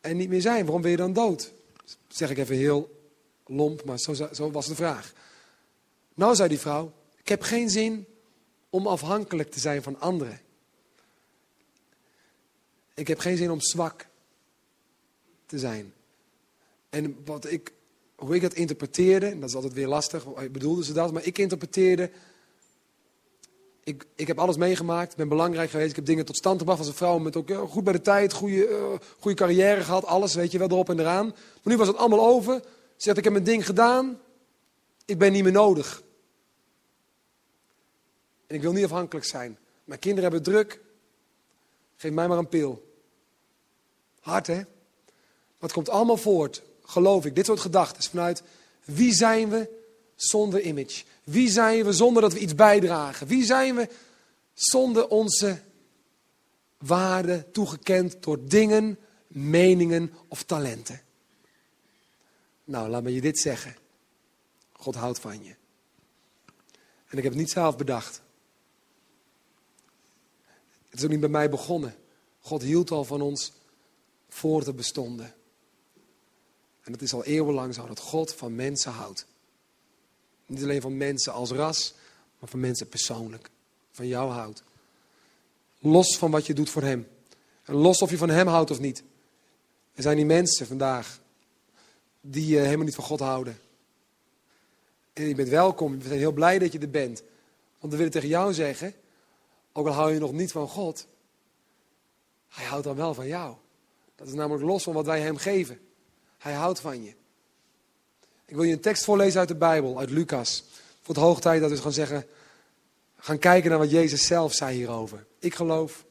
en niet meer zijn? Waarom wil je dan dood? Zeg ik even heel lomp, maar zo, zo was de vraag. Nou, zei die vrouw, ik heb geen zin om afhankelijk te zijn van anderen. Ik heb geen zin om zwak te zijn. En wat ik, hoe ik dat interpreteerde, en dat is altijd weer lastig, bedoelde ze dat, maar ik interpreteerde, ik, ik heb alles meegemaakt, ben belangrijk geweest, ik heb dingen tot stand gebracht als een vrouw, met ook uh, goed bij de tijd, goede, uh, goede carrière gehad, alles, weet je wel, erop en eraan. Maar nu was het allemaal over. Ze zegt, ik heb mijn ding gedaan, ik ben niet meer nodig. En ik wil niet afhankelijk zijn. Mijn kinderen hebben druk, geef mij maar een pil. Hard, hè? Maar komt allemaal voort, geloof ik, dit soort gedachten vanuit wie zijn we zonder image? Wie zijn we zonder dat we iets bijdragen? Wie zijn we zonder onze waarde toegekend door dingen, meningen of talenten? Nou, laat me je dit zeggen. God houdt van je. En ik heb het niet zelf bedacht. Het is ook niet bij mij begonnen. God hield al van ons voor we bestonden. En het is al eeuwenlang zo dat God van mensen houdt. Niet alleen van mensen als ras, maar van mensen persoonlijk. Van jou houdt. Los van wat je doet voor Hem. En los of je van Hem houdt of niet. Er zijn die mensen vandaag die uh, helemaal niet van God houden. En je bent welkom. We zijn heel blij dat je er bent. Want we willen tegen jou zeggen, ook al hou je nog niet van God, hij houdt dan wel van jou. Dat is namelijk los van wat wij hem geven. Hij houdt van je. Ik wil je een tekst voorlezen uit de Bijbel, uit Lucas. Voor het hoog tijd dat we gaan zeggen, gaan kijken naar wat Jezus zelf zei hierover. Ik geloof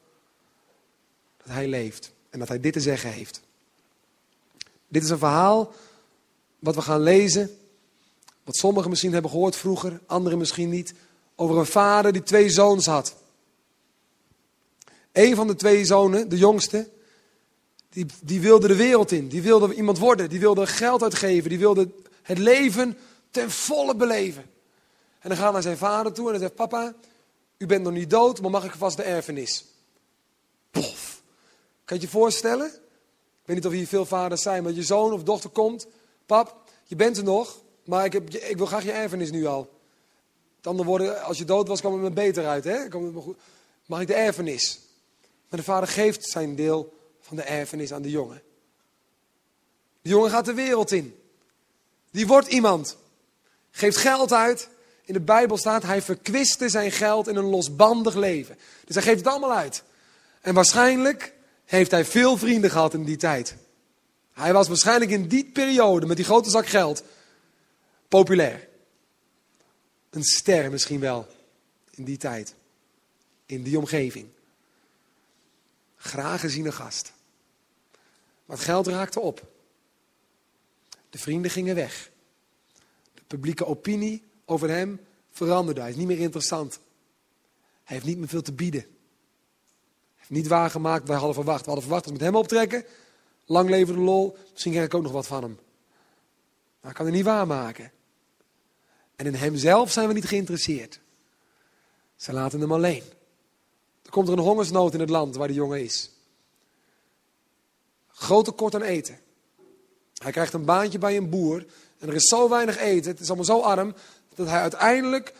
dat hij leeft en dat hij dit te zeggen heeft. Dit is een verhaal wat we gaan lezen, wat sommigen misschien hebben gehoord vroeger, anderen misschien niet, over een vader die twee zoons had. Een van de twee zonen, de jongste, die, die wilde de wereld in. Die wilde iemand worden. Die wilde geld uitgeven. Die wilde het leven ten volle beleven. En dan gaat naar zijn vader toe en hij zegt: Papa, u bent nog niet dood, maar mag ik vast de erfenis? Pof. Kan je je voorstellen? Ik weet niet of hier veel vaders zijn, maar je zoon of dochter komt. Pap, je bent er nog, maar ik, heb, ik wil graag je erfenis nu al. Het andere woorden, als je dood was, kwam het me beter uit. Hè? Mag ik de erfenis? Maar de vader geeft zijn deel van de erfenis aan de jongen. De jongen gaat de wereld in. Die wordt iemand. Geeft geld uit. In de Bijbel staat, hij verkwiste zijn geld in een losbandig leven. Dus hij geeft het allemaal uit. En waarschijnlijk heeft hij veel vrienden gehad in die tijd. Hij was waarschijnlijk in die periode met die grote zak geld populair. Een ster misschien wel in die tijd. In die omgeving. Graag geziene gast. Maar het geld raakte op. De vrienden gingen weg. De publieke opinie over hem veranderde. Hij is niet meer interessant. Hij heeft niet meer veel te bieden. Hij heeft niet waargemaakt, wij hadden verwacht. We hadden verwacht dat we met hem optrekken. Lang leven de lol. Misschien krijg ik ook nog wat van hem. Maar hij kan het niet waarmaken. En in hemzelf zijn we niet geïnteresseerd. Ze laten hem alleen. Komt er een hongersnood in het land waar de jongen is. Groot tekort aan eten. Hij krijgt een baantje bij een boer. En er is zo weinig eten, het is allemaal zo arm, dat hij uiteindelijk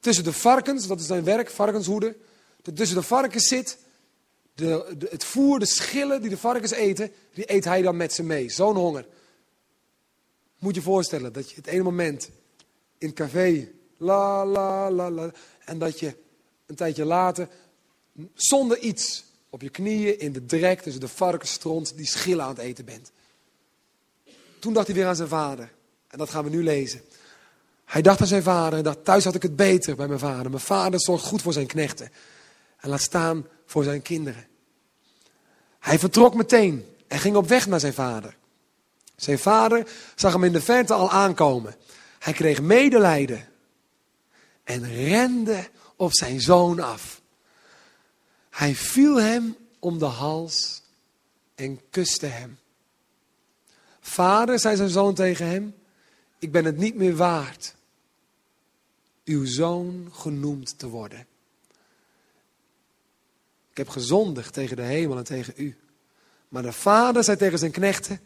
tussen de varkens, dat is zijn werk, varkenshoeden, tussen de varkens zit. De, de, het voer, de schillen die de varkens eten, die eet hij dan met ze mee. Zo'n honger. Moet je voorstellen dat je het ene moment in het café, la la la la, en dat je een tijdje later zonder iets op je knieën in de drek tussen de varkensstront die schillen aan het eten bent. Toen dacht hij weer aan zijn vader. En dat gaan we nu lezen. Hij dacht aan zijn vader en dacht, thuis had ik het beter bij mijn vader. Mijn vader zorgt goed voor zijn knechten. En laat staan voor zijn kinderen. Hij vertrok meteen en ging op weg naar zijn vader. Zijn vader zag hem in de verte al aankomen. Hij kreeg medelijden en rende op zijn zoon af. Hij viel hem om de hals en kuste hem. Vader, zei zijn zoon tegen hem, ik ben het niet meer waard uw zoon genoemd te worden. Ik heb gezondigd tegen de hemel en tegen u. Maar de vader zei tegen zijn knechten,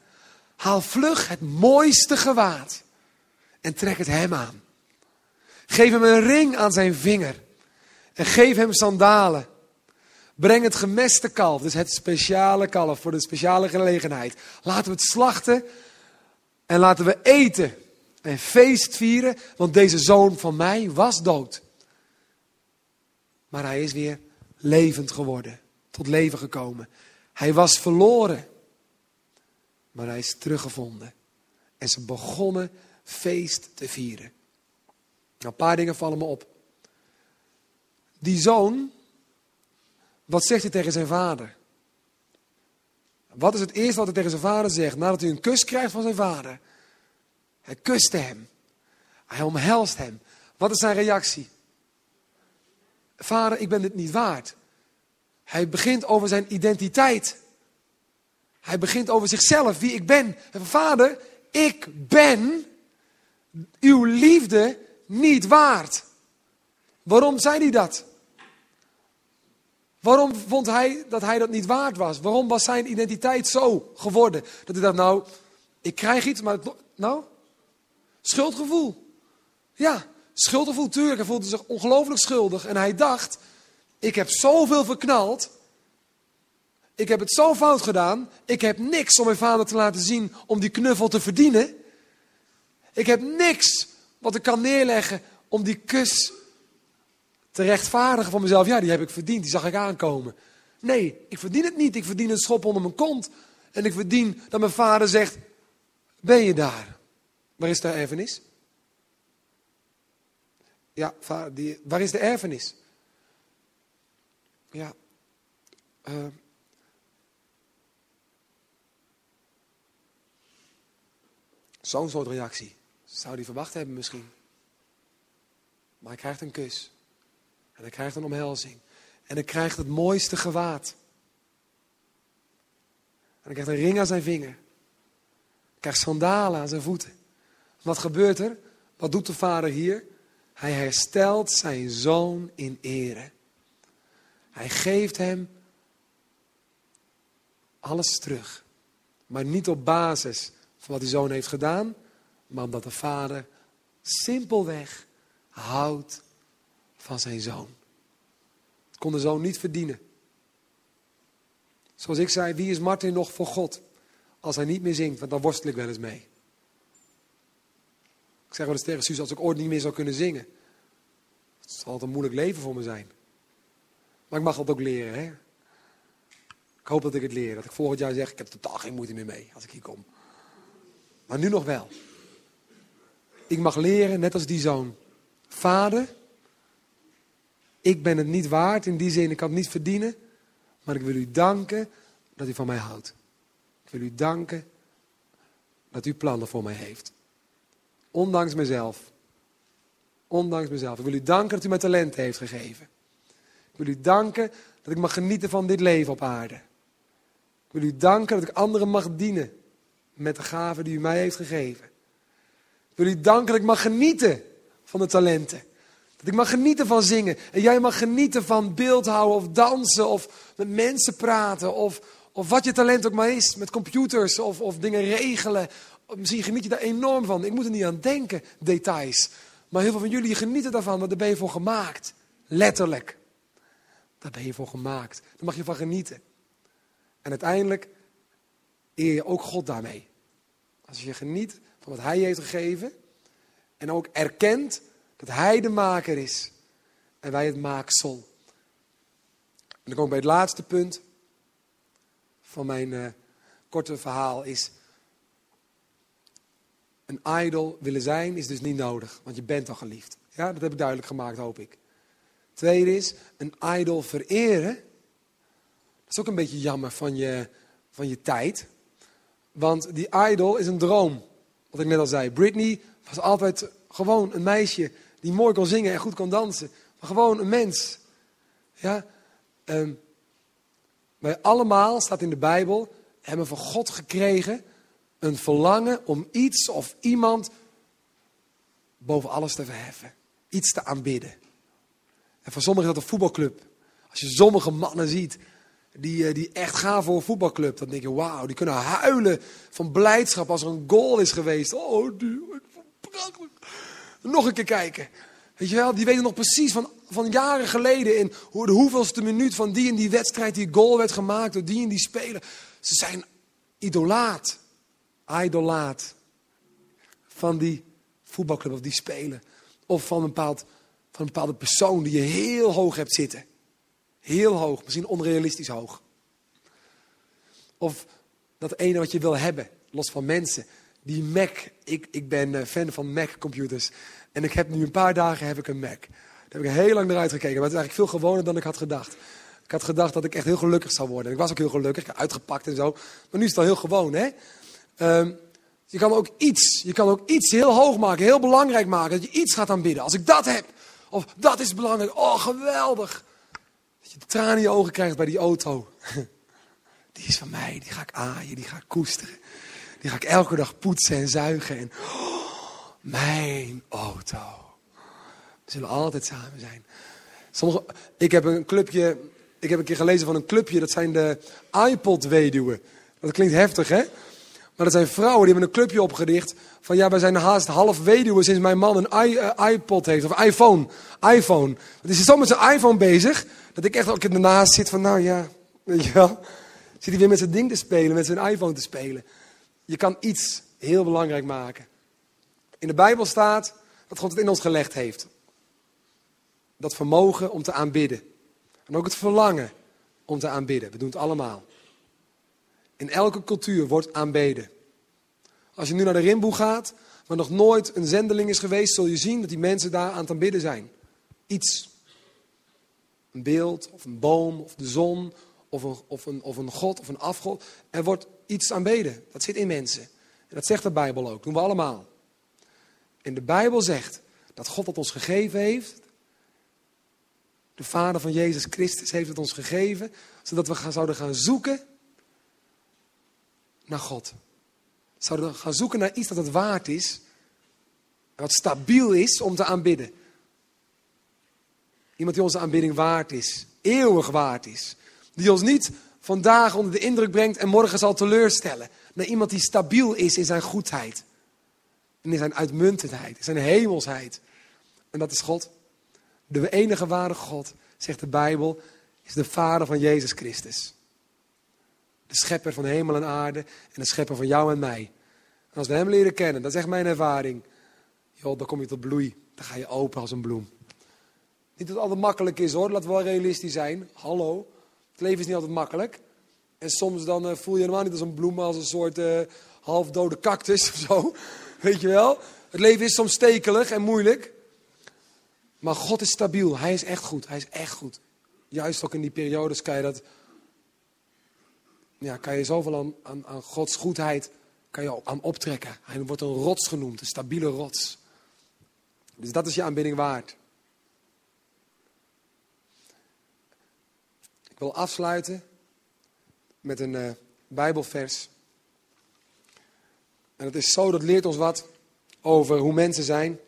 haal vlug het mooiste gewaad en trek het hem aan. Geef hem een ring aan zijn vinger en geef hem sandalen. Breng het gemeste kalf, dus het speciale kalf voor de speciale gelegenheid. Laten we het slachten en laten we eten en feest vieren, want deze zoon van mij was dood. Maar hij is weer levend geworden, tot leven gekomen. Hij was verloren, maar hij is teruggevonden. En ze begonnen feest te vieren. Nou, een paar dingen vallen me op. Die zoon, wat zegt hij tegen zijn vader? Wat is het eerste wat hij tegen zijn vader zegt nadat hij een kus krijgt van zijn vader? Hij kuste hem. Hij omhelst hem. Wat is zijn reactie? Vader, ik ben dit niet waard. Hij begint over zijn identiteit. Hij begint over zichzelf, wie ik ben. vader, ik ben uw liefde niet waard. Waarom zei hij dat? Waarom vond hij dat hij dat niet waard was? Waarom was zijn identiteit zo geworden? Dat hij dacht, nou, ik krijg iets, maar nou, schuldgevoel. Ja, schuldgevoel, tuurlijk. Hij voelde zich ongelooflijk schuldig. En hij dacht, ik heb zoveel verknald. Ik heb het zo fout gedaan. Ik heb niks om mijn vader te laten zien om die knuffel te verdienen. Ik heb niks wat ik kan neerleggen om die kus te rechtvaardigen van mezelf. Ja, die heb ik verdiend, die zag ik aankomen. Nee, ik verdien het niet. Ik verdien een schop onder mijn kont. En ik verdien dat mijn vader zegt, ben je daar? Waar is de erfenis? Ja, die, waar is de erfenis? Ja, uh, zo'n soort reactie zou hij verwacht hebben misschien. Maar hij krijgt een kus. En hij krijgt een omhelzing. En hij krijgt het mooiste gewaad. En hij krijgt een ring aan zijn vinger. Hij krijgt sandalen aan zijn voeten. Wat gebeurt er? Wat doet de vader hier? Hij herstelt zijn zoon in ere. Hij geeft hem alles terug. Maar niet op basis van wat die zoon heeft gedaan, maar omdat de vader simpelweg houdt van zijn zoon. Het kon de zoon niet verdienen. Zoals ik zei, wie is Martin nog voor God als hij niet meer zingt? Want dan worstel ik wel eens mee. Ik zeg wel eens tegen Suus, als ik ooit niet meer zou kunnen zingen. Het zal een moeilijk leven voor me zijn. Maar ik mag het ook leren. Hè? Ik hoop dat ik het leer. Dat ik volgend jaar zeg, ik heb totaal geen moeite meer mee als ik hier kom. Maar nu nog wel. Ik mag leren, net als die zoon. Vader, ik ben het niet waard, in die zin, ik kan het niet verdienen. Maar ik wil u danken dat u van mij houdt. Ik wil u danken dat u plannen voor mij heeft. Ondanks mezelf. Ondanks mezelf. Ik wil u danken dat u mij talent heeft gegeven. Ik wil u danken dat ik mag genieten van dit leven op aarde. Ik wil u danken dat ik anderen mag dienen met de gaven die u mij heeft gegeven. Ik wil u danken dat ik mag genieten van de talenten. Dat ik mag genieten van zingen. En jij mag genieten van beeldhouden of dansen of met mensen praten. Of, of wat je talent ook maar is. Met computers of, of dingen regelen. Misschien geniet je daar enorm van. Ik moet er niet aan denken, details. Maar heel veel van jullie genieten daarvan, want daar ben je voor gemaakt. Letterlijk. Daar ben je voor gemaakt. Daar mag je van genieten. En uiteindelijk eer je ook God daarmee. Als je geniet van wat Hij heeft gegeven. En ook erkent dat Hij de maker is. En wij het maaksel. En dan kom ik bij het laatste punt van mijn uh, korte verhaal. Is een idol willen zijn is dus niet nodig. Want je bent al geliefd. Ja, dat heb ik duidelijk gemaakt, hoop ik. Tweede is, een idol vereren. Dat is ook een beetje jammer van je, van je tijd. Want die idol is een droom. Wat ik net al zei. Britney was altijd gewoon een meisje die mooi kon zingen en goed kon dansen. Maar gewoon een mens. Ja? Um, wij allemaal, staat in de Bijbel, hebben van God gekregen een verlangen om iets of iemand boven alles te verheffen. Iets te aanbidden. En voor sommigen is dat een voetbalclub. Als je sommige mannen ziet die, eh, die echt gaan voor een voetbalclub, dan denk je, wauw, die kunnen huilen van blijdschap als er een goal is geweest. Oh, die, nog een keer kijken. Weet je wel, die weten nog precies van, van jaren geleden in hoe, de hoeveelste minuut van die en die wedstrijd die goal werd gemaakt door die en die speler. Ze zijn idolaat, idolaat van die voetbalclub of die speler. Of van een, bepaald, van een bepaalde persoon die je heel hoog hebt zitten. Heel hoog, misschien onrealistisch hoog. Of dat ene wat je wil hebben, los van mensen. Die Mac, ik, ik ben eh, fan van Mac-computers. En ik heb nu een paar dagen heb ik een Mac. Daar heb ik heel lang naar uitgekeken. Maar het is eigenlijk veel gewoner dan ik had gedacht. Ik had gedacht dat ik echt heel gelukkig zou worden. Ik was ook heel gelukkig, uitgepakt en zo. Maar nu is het al heel gewoon, hè? Ehm, je kan ook iets, je kan ook iets heel hoog maken, heel belangrijk maken. Dat je iets gaat aanbidden. Als ik dat heb, of dat is belangrijk, oh geweldig. Dat je de tranen in je ogen krijgt bij die auto. *laughs* Die is van mij, die ga ik aaien, die ga ik koesteren. Die ga ik elke dag poetsen en zuigen. En oh, mijn auto. We zullen altijd samen zijn. Sommige, ik heb een clubje, ik heb een keer gelezen van een clubje, dat zijn de iPod-weduwen. Dat klinkt heftig, hè? Maar dat zijn vrouwen die hebben een clubje opgericht. Van ja, wij zijn haast half weduwe sinds mijn man een eh, iPod heeft. Of iPhone. iPhone. Want is zo met zijn iPhone bezig. Dat ik echt ook ernaast zit van nou ja. Weet je wel. Zit hij weer met zijn ding te spelen. Met zijn iPhone te spelen. Je kan iets heel belangrijk maken. In de Bijbel staat dat God het in ons gelegd heeft. Dat vermogen om te aanbidden. En ook het verlangen om te aanbidden. We doen het allemaal. In elke cultuur wordt aanbeden. Als je nu naar de Rimboe gaat, waar nog nooit een zendeling is geweest, zul je zien dat die mensen daar aan het aanbidden zijn. Iets. Een beeld, of een boom, of de zon, of een, of een, of een god, of een afgod. Er wordt iets aanbeden. Dat zit in mensen. En dat zegt de Bijbel ook. Dat doen we allemaal. En de Bijbel zegt dat God het ons gegeven heeft. De Vader van Jezus Christus heeft het ons gegeven, zodat we gaan, zouden gaan zoeken naar God. Zouden gaan zoeken naar iets dat het waard is. Wat stabiel is om te aanbidden. Iemand die onze aanbidding waard is. Eeuwig waard is. Die ons niet vandaag onder de indruk brengt en morgen zal teleurstellen. Naar iemand die stabiel is in zijn goedheid. En in zijn uitmuntendheid. In zijn hemelsheid. En dat is God. De enige ware God, zegt de Bijbel, is de Vader van Jezus Christus. De schepper van hemel en aarde en de schepper van jou en mij. En als we hem leren kennen, dat is echt mijn ervaring. Joh, dan kom je tot bloei. Dan ga je open als een bloem. Niet dat het altijd makkelijk is hoor, laten we wel realistisch zijn. Hallo, het leven is niet altijd makkelijk. En soms dan uh, voel je helemaal niet als een bloem, maar als een soort uh, halfdode cactus of zo. *laughs* Weet je wel? Het leven is soms stekelig en moeilijk. Maar God is stabiel. Hij is echt goed. Hij is echt goed. Juist ook in die periodes kan je dat ja, kan je zoveel aan, aan, aan Gods goedheid kan je aan optrekken. Hij wordt een rots genoemd, een stabiele rots. Dus dat is je aanbidding waard. Wil afsluiten met een uh, Bijbelvers. En het is zo, dat leert ons wat over hoe mensen zijn.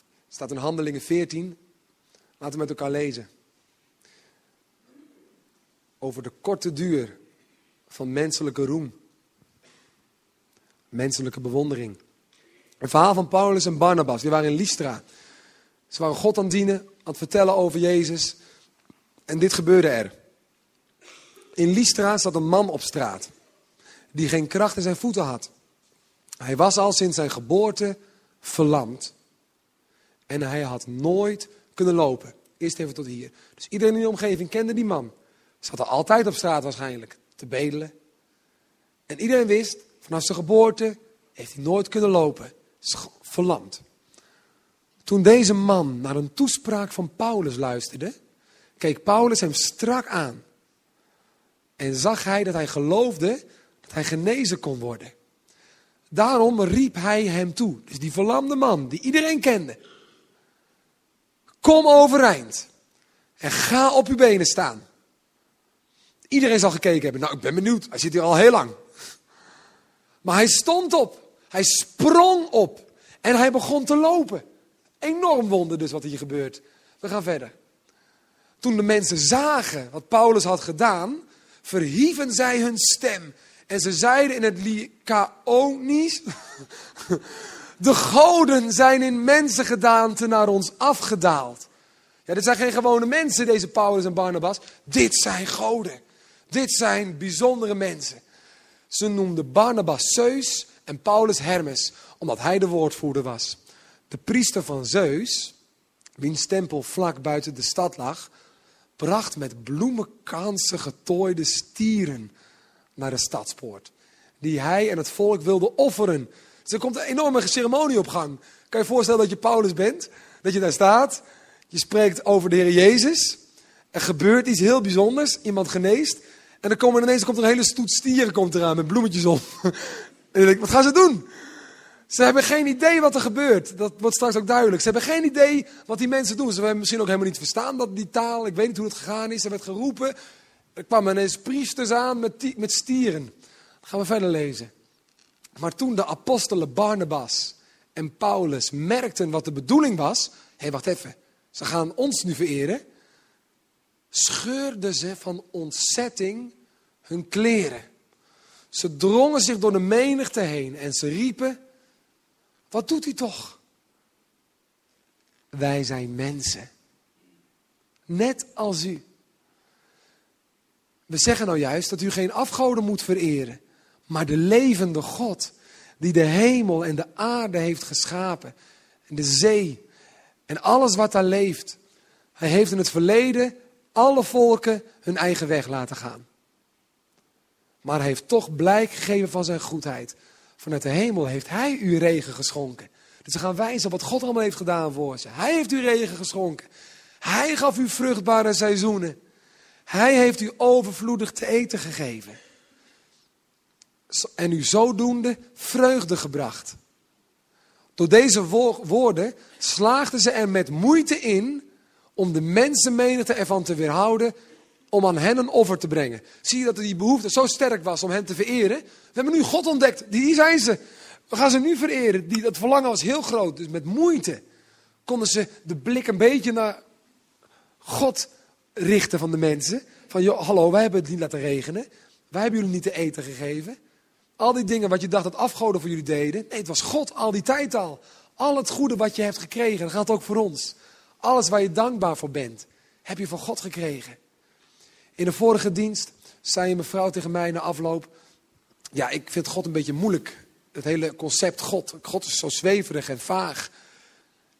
Het staat in Handelingen 14. Laten we met elkaar lezen over de korte duur van menselijke roem. Menselijke bewondering. Een verhaal van Paulus en Barnabas. Die waren in Lystra. Ze waren God aan dienen, aan het vertellen over Jezus. En dit gebeurde er. In Lystra zat een man op straat. Die geen kracht in zijn voeten had. Hij was al sinds zijn geboorte verlamd. En hij had nooit kunnen lopen. Eerst even tot hier. Dus iedereen in de omgeving kende die man. Zat er altijd op straat waarschijnlijk te bedelen. En iedereen wist, vanaf zijn geboorte heeft hij nooit kunnen lopen. Verlamd. Toen deze man naar een toespraak van Paulus luisterde, keek Paulus hem strak aan. En zag hij dat hij geloofde dat hij genezen kon worden. Daarom riep hij hem toe. Dus die verlamde man, die iedereen kende. Kom overeind en ga op uw benen staan. Iedereen zal gekeken hebben. Nou, ik ben benieuwd. Hij zit hier al heel lang. Maar hij stond op. Hij sprong op. En hij begon te lopen. Enorm wonder dus wat hier gebeurt. We gaan verder. Toen de mensen zagen wat Paulus had gedaan, verhieven zij hun stem. En ze zeiden in het Lycaonisch, *laughs* de goden zijn in mensengedaante naar ons afgedaald. Ja, dit zijn geen gewone mensen, deze Paulus en Barnabas. Dit zijn goden. Dit zijn bijzondere mensen. Ze noemden Barnabas Zeus en Paulus Hermes, omdat hij de woordvoerder was. De priester van Zeus, wiens tempel vlak buiten de stad lag, bracht met bloemenkansen getooide stieren naar de stadspoort. Die hij en het volk wilden offeren. Dus er komt een enorme ceremonie op gang. Kan je voorstellen dat je Paulus bent? Dat je daar staat. Je spreekt over de Heer Jezus. Er gebeurt iets heel bijzonders. Iemand geneest. En dan komen ineens komt een hele stoet stieren komt eraan met bloemetjes om. *laughs* en je denkt, wat gaan ze doen? Ze hebben geen idee wat er gebeurt. Dat wordt straks ook duidelijk. Ze hebben geen idee wat die mensen doen. Ze hebben misschien ook helemaal niet verstaan dat die taal. Ik weet niet hoe het gegaan is. Er werd geroepen. Er kwamen ineens priesters aan met, met stieren. gaan we verder lezen. Maar toen de apostelen Barnabas en Paulus merkten wat de bedoeling was. Hé, hey, wacht even. Ze gaan ons nu vereren. Scheurden ze van ontzetting hun kleren. Ze drongen zich door de menigte heen en ze riepen: Wat doet u toch? Wij zijn mensen. Net als u. We zeggen nou juist dat u geen afgoden moet vereren, maar de levende God, die de hemel en de aarde heeft geschapen, en de zee en alles wat daar leeft. Hij heeft in het verleden alle volken hun eigen weg laten gaan. Maar hij heeft toch blijk gegeven van zijn goedheid. Vanuit de hemel heeft hij u regen geschonken. Dus ze gaan wijzen op wat God allemaal heeft gedaan voor ze. Hij heeft u regen geschonken. Hij gaf u vruchtbare seizoenen. Hij heeft u overvloedig te eten gegeven. En u zodoende vreugde gebracht. Door deze woorden slaagden ze er met moeite in om de mensenmenigte ervan te weerhouden om aan hen een offer te brengen. Zie je dat die behoefte zo sterk was om hen te vereren? We hebben nu God ontdekt, die zijn ze. We gaan ze nu vereren. Die, dat verlangen was heel groot, dus met moeite konden ze de blik een beetje naar God richten van de mensen. Van, joh, hallo, wij hebben het niet laten regenen. Wij hebben jullie niet te eten gegeven. Al die dingen wat je dacht dat afgoden voor jullie deden. Nee, het was God al die tijd al. Al het goede wat je hebt gekregen, dat gaat ook voor ons. Alles waar je dankbaar voor bent, heb je van God gekregen. In de vorige dienst zei een mevrouw tegen mij na afloop. Ja, ik vind God een beetje moeilijk. Het hele concept God. God is zo zweverig en vaag.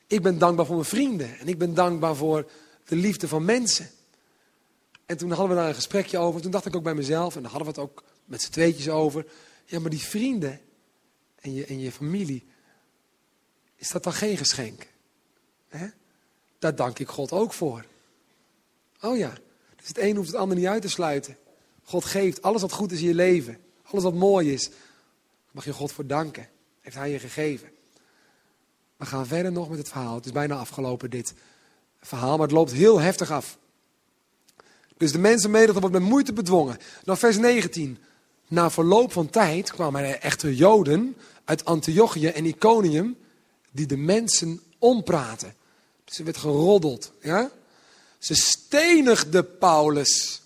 Ik ben dankbaar voor mijn vrienden. En ik ben dankbaar voor de liefde van mensen. En toen hadden we daar een gesprekje over. Toen dacht ik ook bij mezelf, en daar hadden we het ook met z'n tweetjes over. Ja, maar die vrienden en je, en je familie, is dat dan geen geschenk? He? Daar dank ik God ook voor. Oh ja, dus het een hoeft het ander niet uit te sluiten. God geeft alles wat goed is in je leven, alles wat mooi is, mag je God voor danken. Heeft Hij je gegeven. We gaan verder nog met het verhaal. Het is bijna afgelopen dit verhaal, maar het loopt heel heftig af. Dus de mensen menigte wordt met moeite bedwongen. Dan vers 19. Na verloop van tijd kwamen er echter Joden uit Antiochië en Iconium die de mensen ompraten. Dus er werd geroddeld. Ja? Ze stenigden Paulus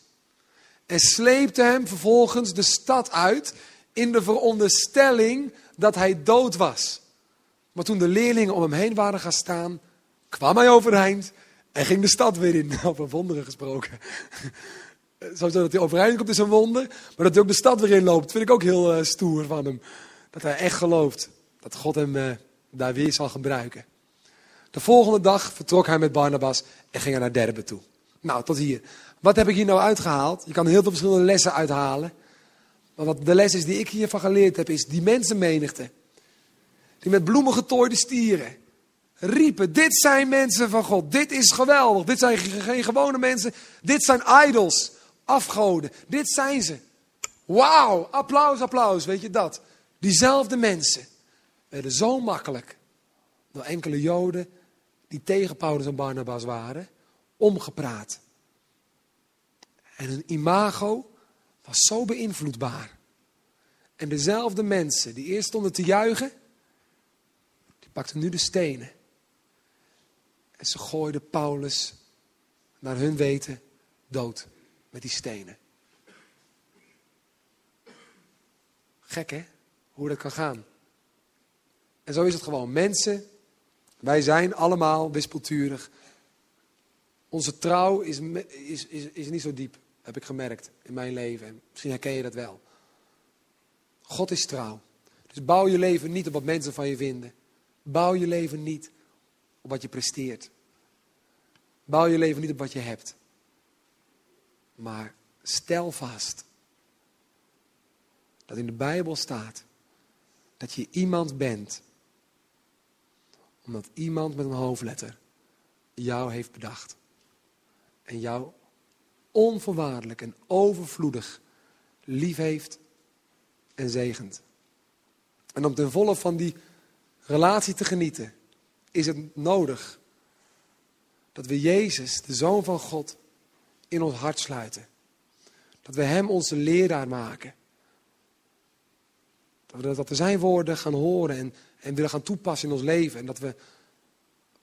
en sleepten hem vervolgens de stad uit in de veronderstelling dat hij dood was. Maar toen de leerlingen om hem heen waren gaan staan, kwam hij overeind en ging de stad weer in. *laughs* Over wonderen gesproken. Sowieso dat hij overeind komt is een wonder. Maar dat hij ook de stad weer in loopt, vind ik ook heel uh, stoer van hem. Dat hij echt gelooft dat God hem uh, daar weer zal gebruiken. De volgende dag vertrok hij met Barnabas en ging hij naar Derbe toe. Nou, tot hier. Wat heb ik hier nou uitgehaald? Je kan heel veel verschillende lessen uithalen. Maar wat de les is die ik hiervan geleerd heb, is die mensenmenigte. Die met bloemen getooide stieren riepen, dit zijn mensen van God, dit is geweldig, dit zijn geen gewone mensen, dit zijn idols, afgoden, dit zijn ze. Wauw, applaus, applaus, weet je dat? Diezelfde mensen werden zo makkelijk door enkele Joden die tegen Paulus en Barnabas waren, omgepraat. En hun imago was zo beïnvloedbaar. En dezelfde mensen die eerst stonden te juichen, die pakten nu de stenen en ze gooiden Paulus naar hun weten dood met die stenen. Gek hè, hoe dat kan gaan. En zo is het gewoon. Mensen, wij zijn allemaal wispelturig. Onze trouw is, is, is, is niet zo diep, heb ik gemerkt in mijn leven. En misschien herken je dat wel. God is trouw. Dus bouw je leven niet op wat mensen van je vinden. Bouw je leven niet op wat je presteert. Bouw je leven niet op wat je hebt. Maar stel vast dat in de Bijbel staat dat je iemand bent. Omdat iemand met een hoofdletter jou heeft bedacht. En jou onvoorwaardelijk en overvloedig lief heeft en zegent. En om ten volle van die relatie te genieten, is het nodig dat we Jezus, de Zoon van God, in ons hart sluiten. Dat we Hem onze leraar maken. Dat we, dat zijn woorden gaan horen en, en willen gaan toepassen in ons leven. En dat we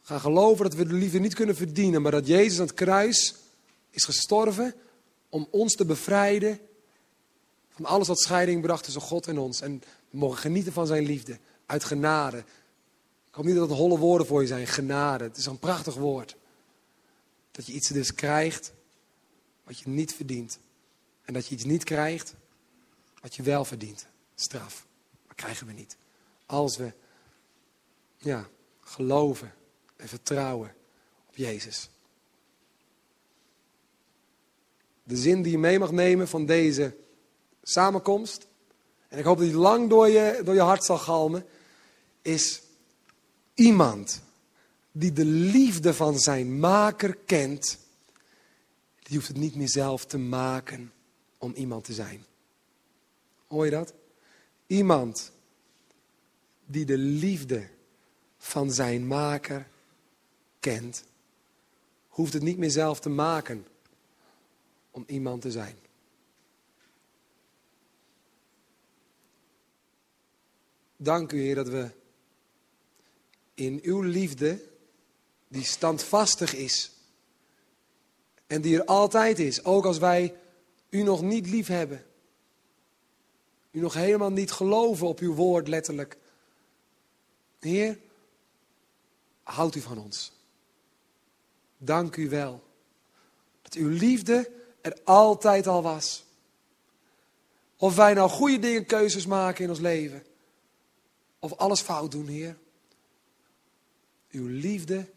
gaan geloven dat we de liefde niet kunnen verdienen, maar dat Jezus aan het kruis is gestorven om ons te bevrijden van alles wat scheiding bracht tussen God en ons. En we mogen genieten van zijn liefde, uit genade. Ik hoop niet dat het holle woorden voor je zijn, genade. Het is een prachtig woord. Dat je iets dus krijgt wat je niet verdient. En dat je iets niet krijgt wat je wel verdient. Straf. Maar krijgen we niet. Als we ja, geloven en vertrouwen op Jezus. De zin die je mee mag nemen van deze samenkomst, en ik hoop dat die lang door je, door je hart zal galmen, is iemand die de liefde van zijn maker kent, die hoeft het niet meer zelf te maken om iemand te zijn. Hoor je dat? Iemand die de liefde van zijn maker kent, hoeft het niet meer zelf te maken om iemand te zijn. Dank u, Heer, dat we in uw liefde, die standvastig is en die er altijd is, ook als wij u nog niet lief hebben, u nog helemaal niet geloven op uw woord letterlijk. Heer, houdt u van ons. Dank u wel dat uw liefde er altijd al was. Of wij nou goede dingen, keuzes maken in ons leven. Of alles fout doen, Heer. Uw liefde,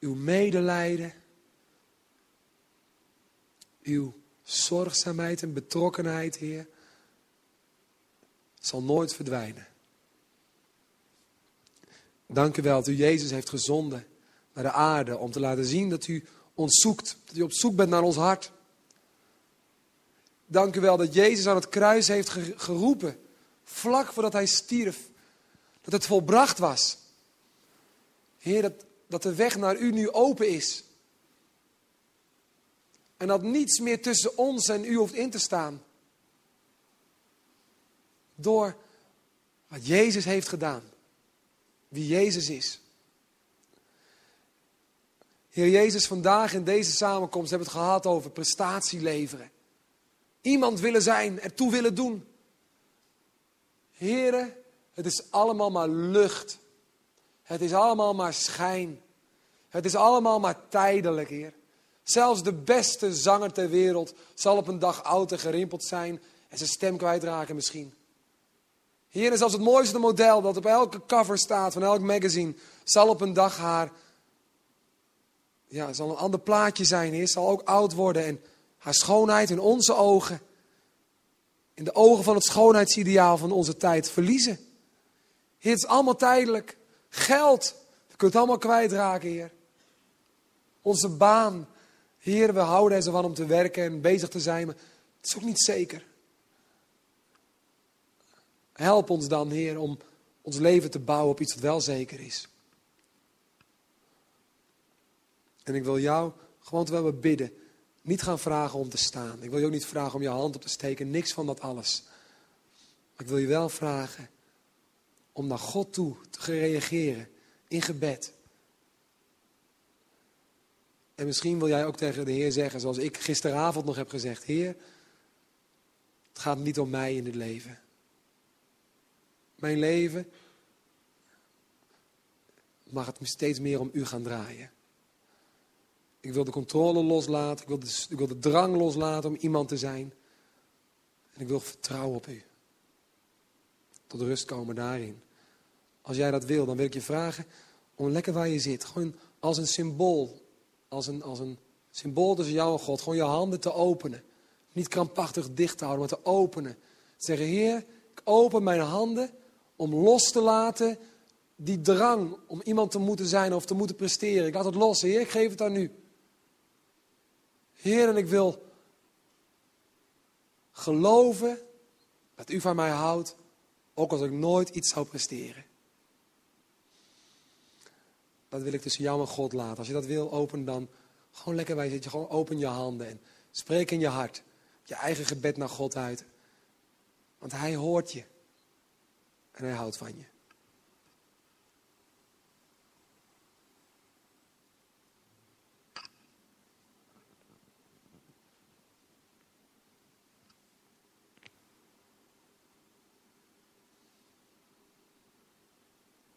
uw medelijden, uw zorgzaamheid en betrokkenheid, Heer, zal nooit verdwijnen. Dank u wel dat u Jezus heeft gezonden naar de aarde om te laten zien dat u ons zoekt. Dat u op zoek bent naar ons hart. Dank u wel dat Jezus aan het kruis heeft geroepen, vlak voordat hij stierf, dat het volbracht was. Heer, dat, dat de weg naar u nu open is. En dat niets meer tussen ons en u hoeft in te staan. Door wat Jezus heeft gedaan. Wie Jezus is. Heer Jezus, vandaag in deze samenkomst hebben we het gehad over prestatie leveren. Iemand willen zijn, ertoe willen doen. Heren, het is allemaal maar lucht. Het is allemaal maar schijn. Het is allemaal maar tijdelijk, Heer. Zelfs de beste zanger ter wereld zal op een dag oud en gerimpeld zijn en zijn stem kwijtraken misschien. Heer, zelfs het mooiste model dat op elke cover staat van elk magazine, zal op een dag haar ja, zal een ander plaatje zijn, Heer. Zal ook oud worden. En haar schoonheid in onze ogen, in de ogen van het schoonheidsideaal van onze tijd, verliezen. Heer, het is allemaal tijdelijk. Geld, je kunt het allemaal kwijtraken, Heer. Onze baan, Heer, we houden er zo van om te werken en bezig te zijn, maar het is ook niet zeker. Help ons dan, Heer, om ons leven te bouwen op iets wat wel zeker is. En ik wil jou, gewoon terwijl we bidden, niet gaan vragen om te staan. Ik wil je ook niet vragen om je hand op te steken. Niks van dat alles. Maar ik wil je wel vragen om naar God toe te reageren in gebed. En misschien wil jij ook tegen de Heer zeggen, zoals ik gisteravond nog heb gezegd: Heer, het gaat niet om mij in het leven. Mijn leven mag het steeds meer om u gaan draaien. Ik wil de controle loslaten. Ik wil de, ik wil de drang loslaten om iemand te zijn. En ik wil vertrouwen op u. Tot rust komen daarin. Als jij dat wil, dan wil ik je vragen om lekker waar je zit. Gewoon als een symbool. Als een, als een symbool tussen jou en God. Gewoon je handen te openen. Niet krampachtig dicht te houden, maar te openen. Te zeggen, Heer, ik open mijn handen om los te laten die drang om iemand te moeten zijn of te moeten presteren. Ik laat het los, Heer, ik geef het aan u. Heer, en ik wil geloven dat u van mij houdt, ook als ik nooit iets zou presteren. Dat wil ik tussen jou en God laten. Als je dat wil, open dan gewoon lekker bij zitten. Gewoon open je handen en spreek in je hart. Je eigen gebed naar God uit. Want hij hoort je. En hij houdt van je.